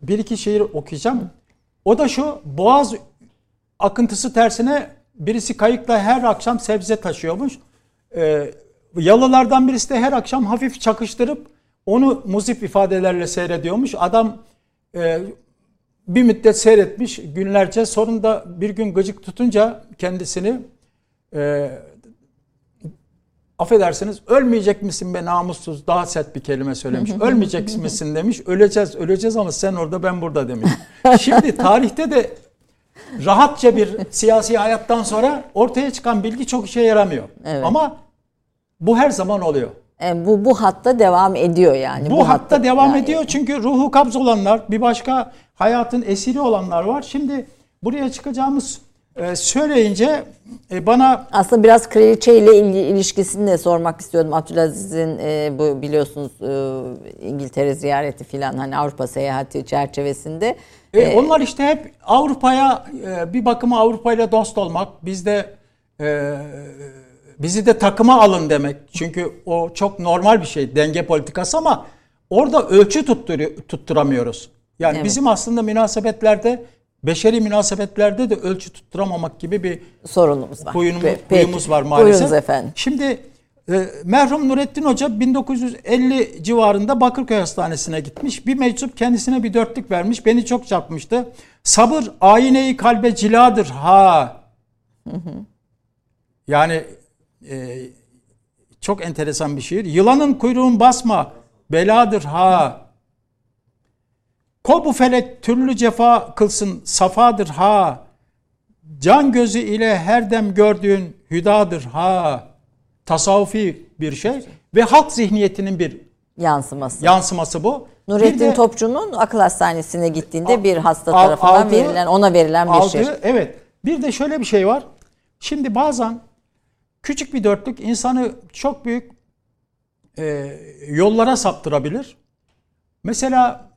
bir iki şiir okuyacağım. O da şu boğaz akıntısı tersine birisi kayıkla her akşam sebze taşıyormuş. Ee, yalılardan birisi de her akşam hafif çakıştırıp onu muzip ifadelerle seyrediyormuş. Adam e, bir müddet seyretmiş günlerce sonunda bir gün gıcık tutunca kendisini e, affedersiniz ölmeyecek misin be namussuz daha sert bir kelime söylemiş. Ölmeyecek misin demiş. Öleceğiz öleceğiz ama sen orada ben burada demiş. Şimdi tarihte de rahatça bir siyasi hayattan sonra ortaya çıkan bilgi çok işe yaramıyor. Evet. Ama bu her zaman oluyor. Ee, bu bu hatta devam ediyor yani. Bu, hatta devam yani- ediyor çünkü ruhu kabz olanlar, bir başka hayatın esiri olanlar var. Şimdi buraya çıkacağımız e, söyleyince e, bana Aslında biraz kraliçe ile ilişkisini de sormak istiyordum. Abdülaziz'in e, bu biliyorsunuz e, İngiltere ziyareti filan hani Avrupa seyahati çerçevesinde. E, onlar işte hep Avrupa'ya e, bir bakıma Avrupa ile dost olmak, bizde e, bizi de takıma alın demek. Çünkü o çok normal bir şey denge politikası ama orada ölçü tutturuyor, tutturamıyoruz. Yani Evet. bizim aslında münasebetlerde beşeri münasebetlerde de ölçü tutturamamak gibi bir sorunumuz var. huyunumuz, Pe- peki. huyumuz var maalesef. Buyurunuz efendim. Şimdi e, merhum Nurettin Hoca 1950 civarında Bakırköy Hastanesi'ne gitmiş. Bir meczup kendisine bir dörtlük vermiş. Beni çok çarpmıştı. Sabır ayneyi kalbe ciladır ha. Yani e, çok enteresan bir şiir. Yılanın kuyruğun basma beladır ha. Kobu felek türlü cefa kılsın safadır ha. Can gözü ile her dem gördüğün hüdadır ha. Tasavvufi bir şey ve halk zihniyetinin bir Yansıması. yansıması bu. Nurettin de Topçu'nun akıl hastanesine gittiğinde Al- bir hasta al- tarafından aldığı- verilen ona verilen bir şey. aldığı, evet. Bir de şöyle bir şey var. Şimdi bazen küçük bir dörtlük insanı çok büyük e, yollara saptırabilir. Mesela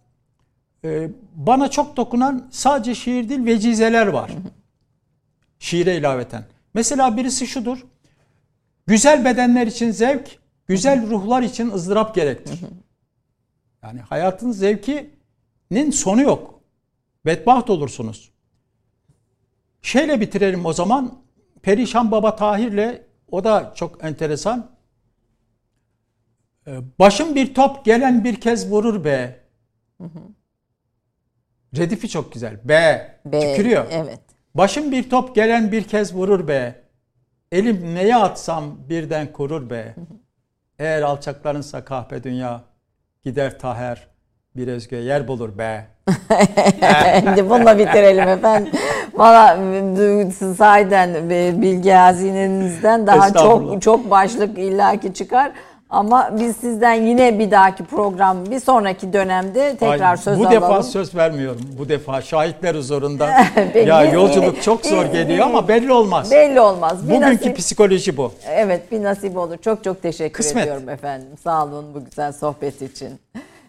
e, bana çok dokunan sadece şiir değil vecizeler var. Şiire ilaveten. Mesela birisi şudur. Güzel bedenler için zevk, güzel ruhlar için ızdırap gerektir. Yani hayatın zevkinin sonu yok. Bedbaht olursunuz. Şeyle bitirelim o zaman. Perişan Baba Tahir'le o da çok enteresan. Ee, Başım bir top gelen bir kez vurur be. Redifi çok güzel. Be. Be- Tükürüyor. Evet. Başım bir top gelen bir kez vurur be. Elim neye atsam birden kurur be. Eğer alçaklarınsa kahpe dünya gider taher bir özge yer bulur be. Şimdi bununla bitirelim efendim. Valla sahiden e, bilgi hazinenizden daha çok çok başlık illaki çıkar. Ama biz sizden yine bir dahaki program, bir sonraki dönemde tekrar Ay, söz bu alalım. defa söz vermiyorum. Bu defa şahitler huzurunda. Ya yolculuk çok zor geliyor ama belli olmaz. Belli olmaz. Bir Bugünkü nasip- psikoloji bu. Evet bir nasip olur. Çok çok teşekkür Kısmet. ediyorum efendim. Sağ olun bu güzel sohbet için.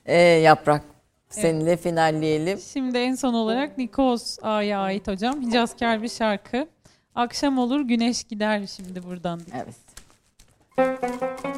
Ee, Yaprak seninle finalleyelim. Şimdi en son olarak Nikos Ağa'ya ait hocam. Hicazkar bir şarkı. Akşam olur güneş gider şimdi buradan. Evet. Akşam olur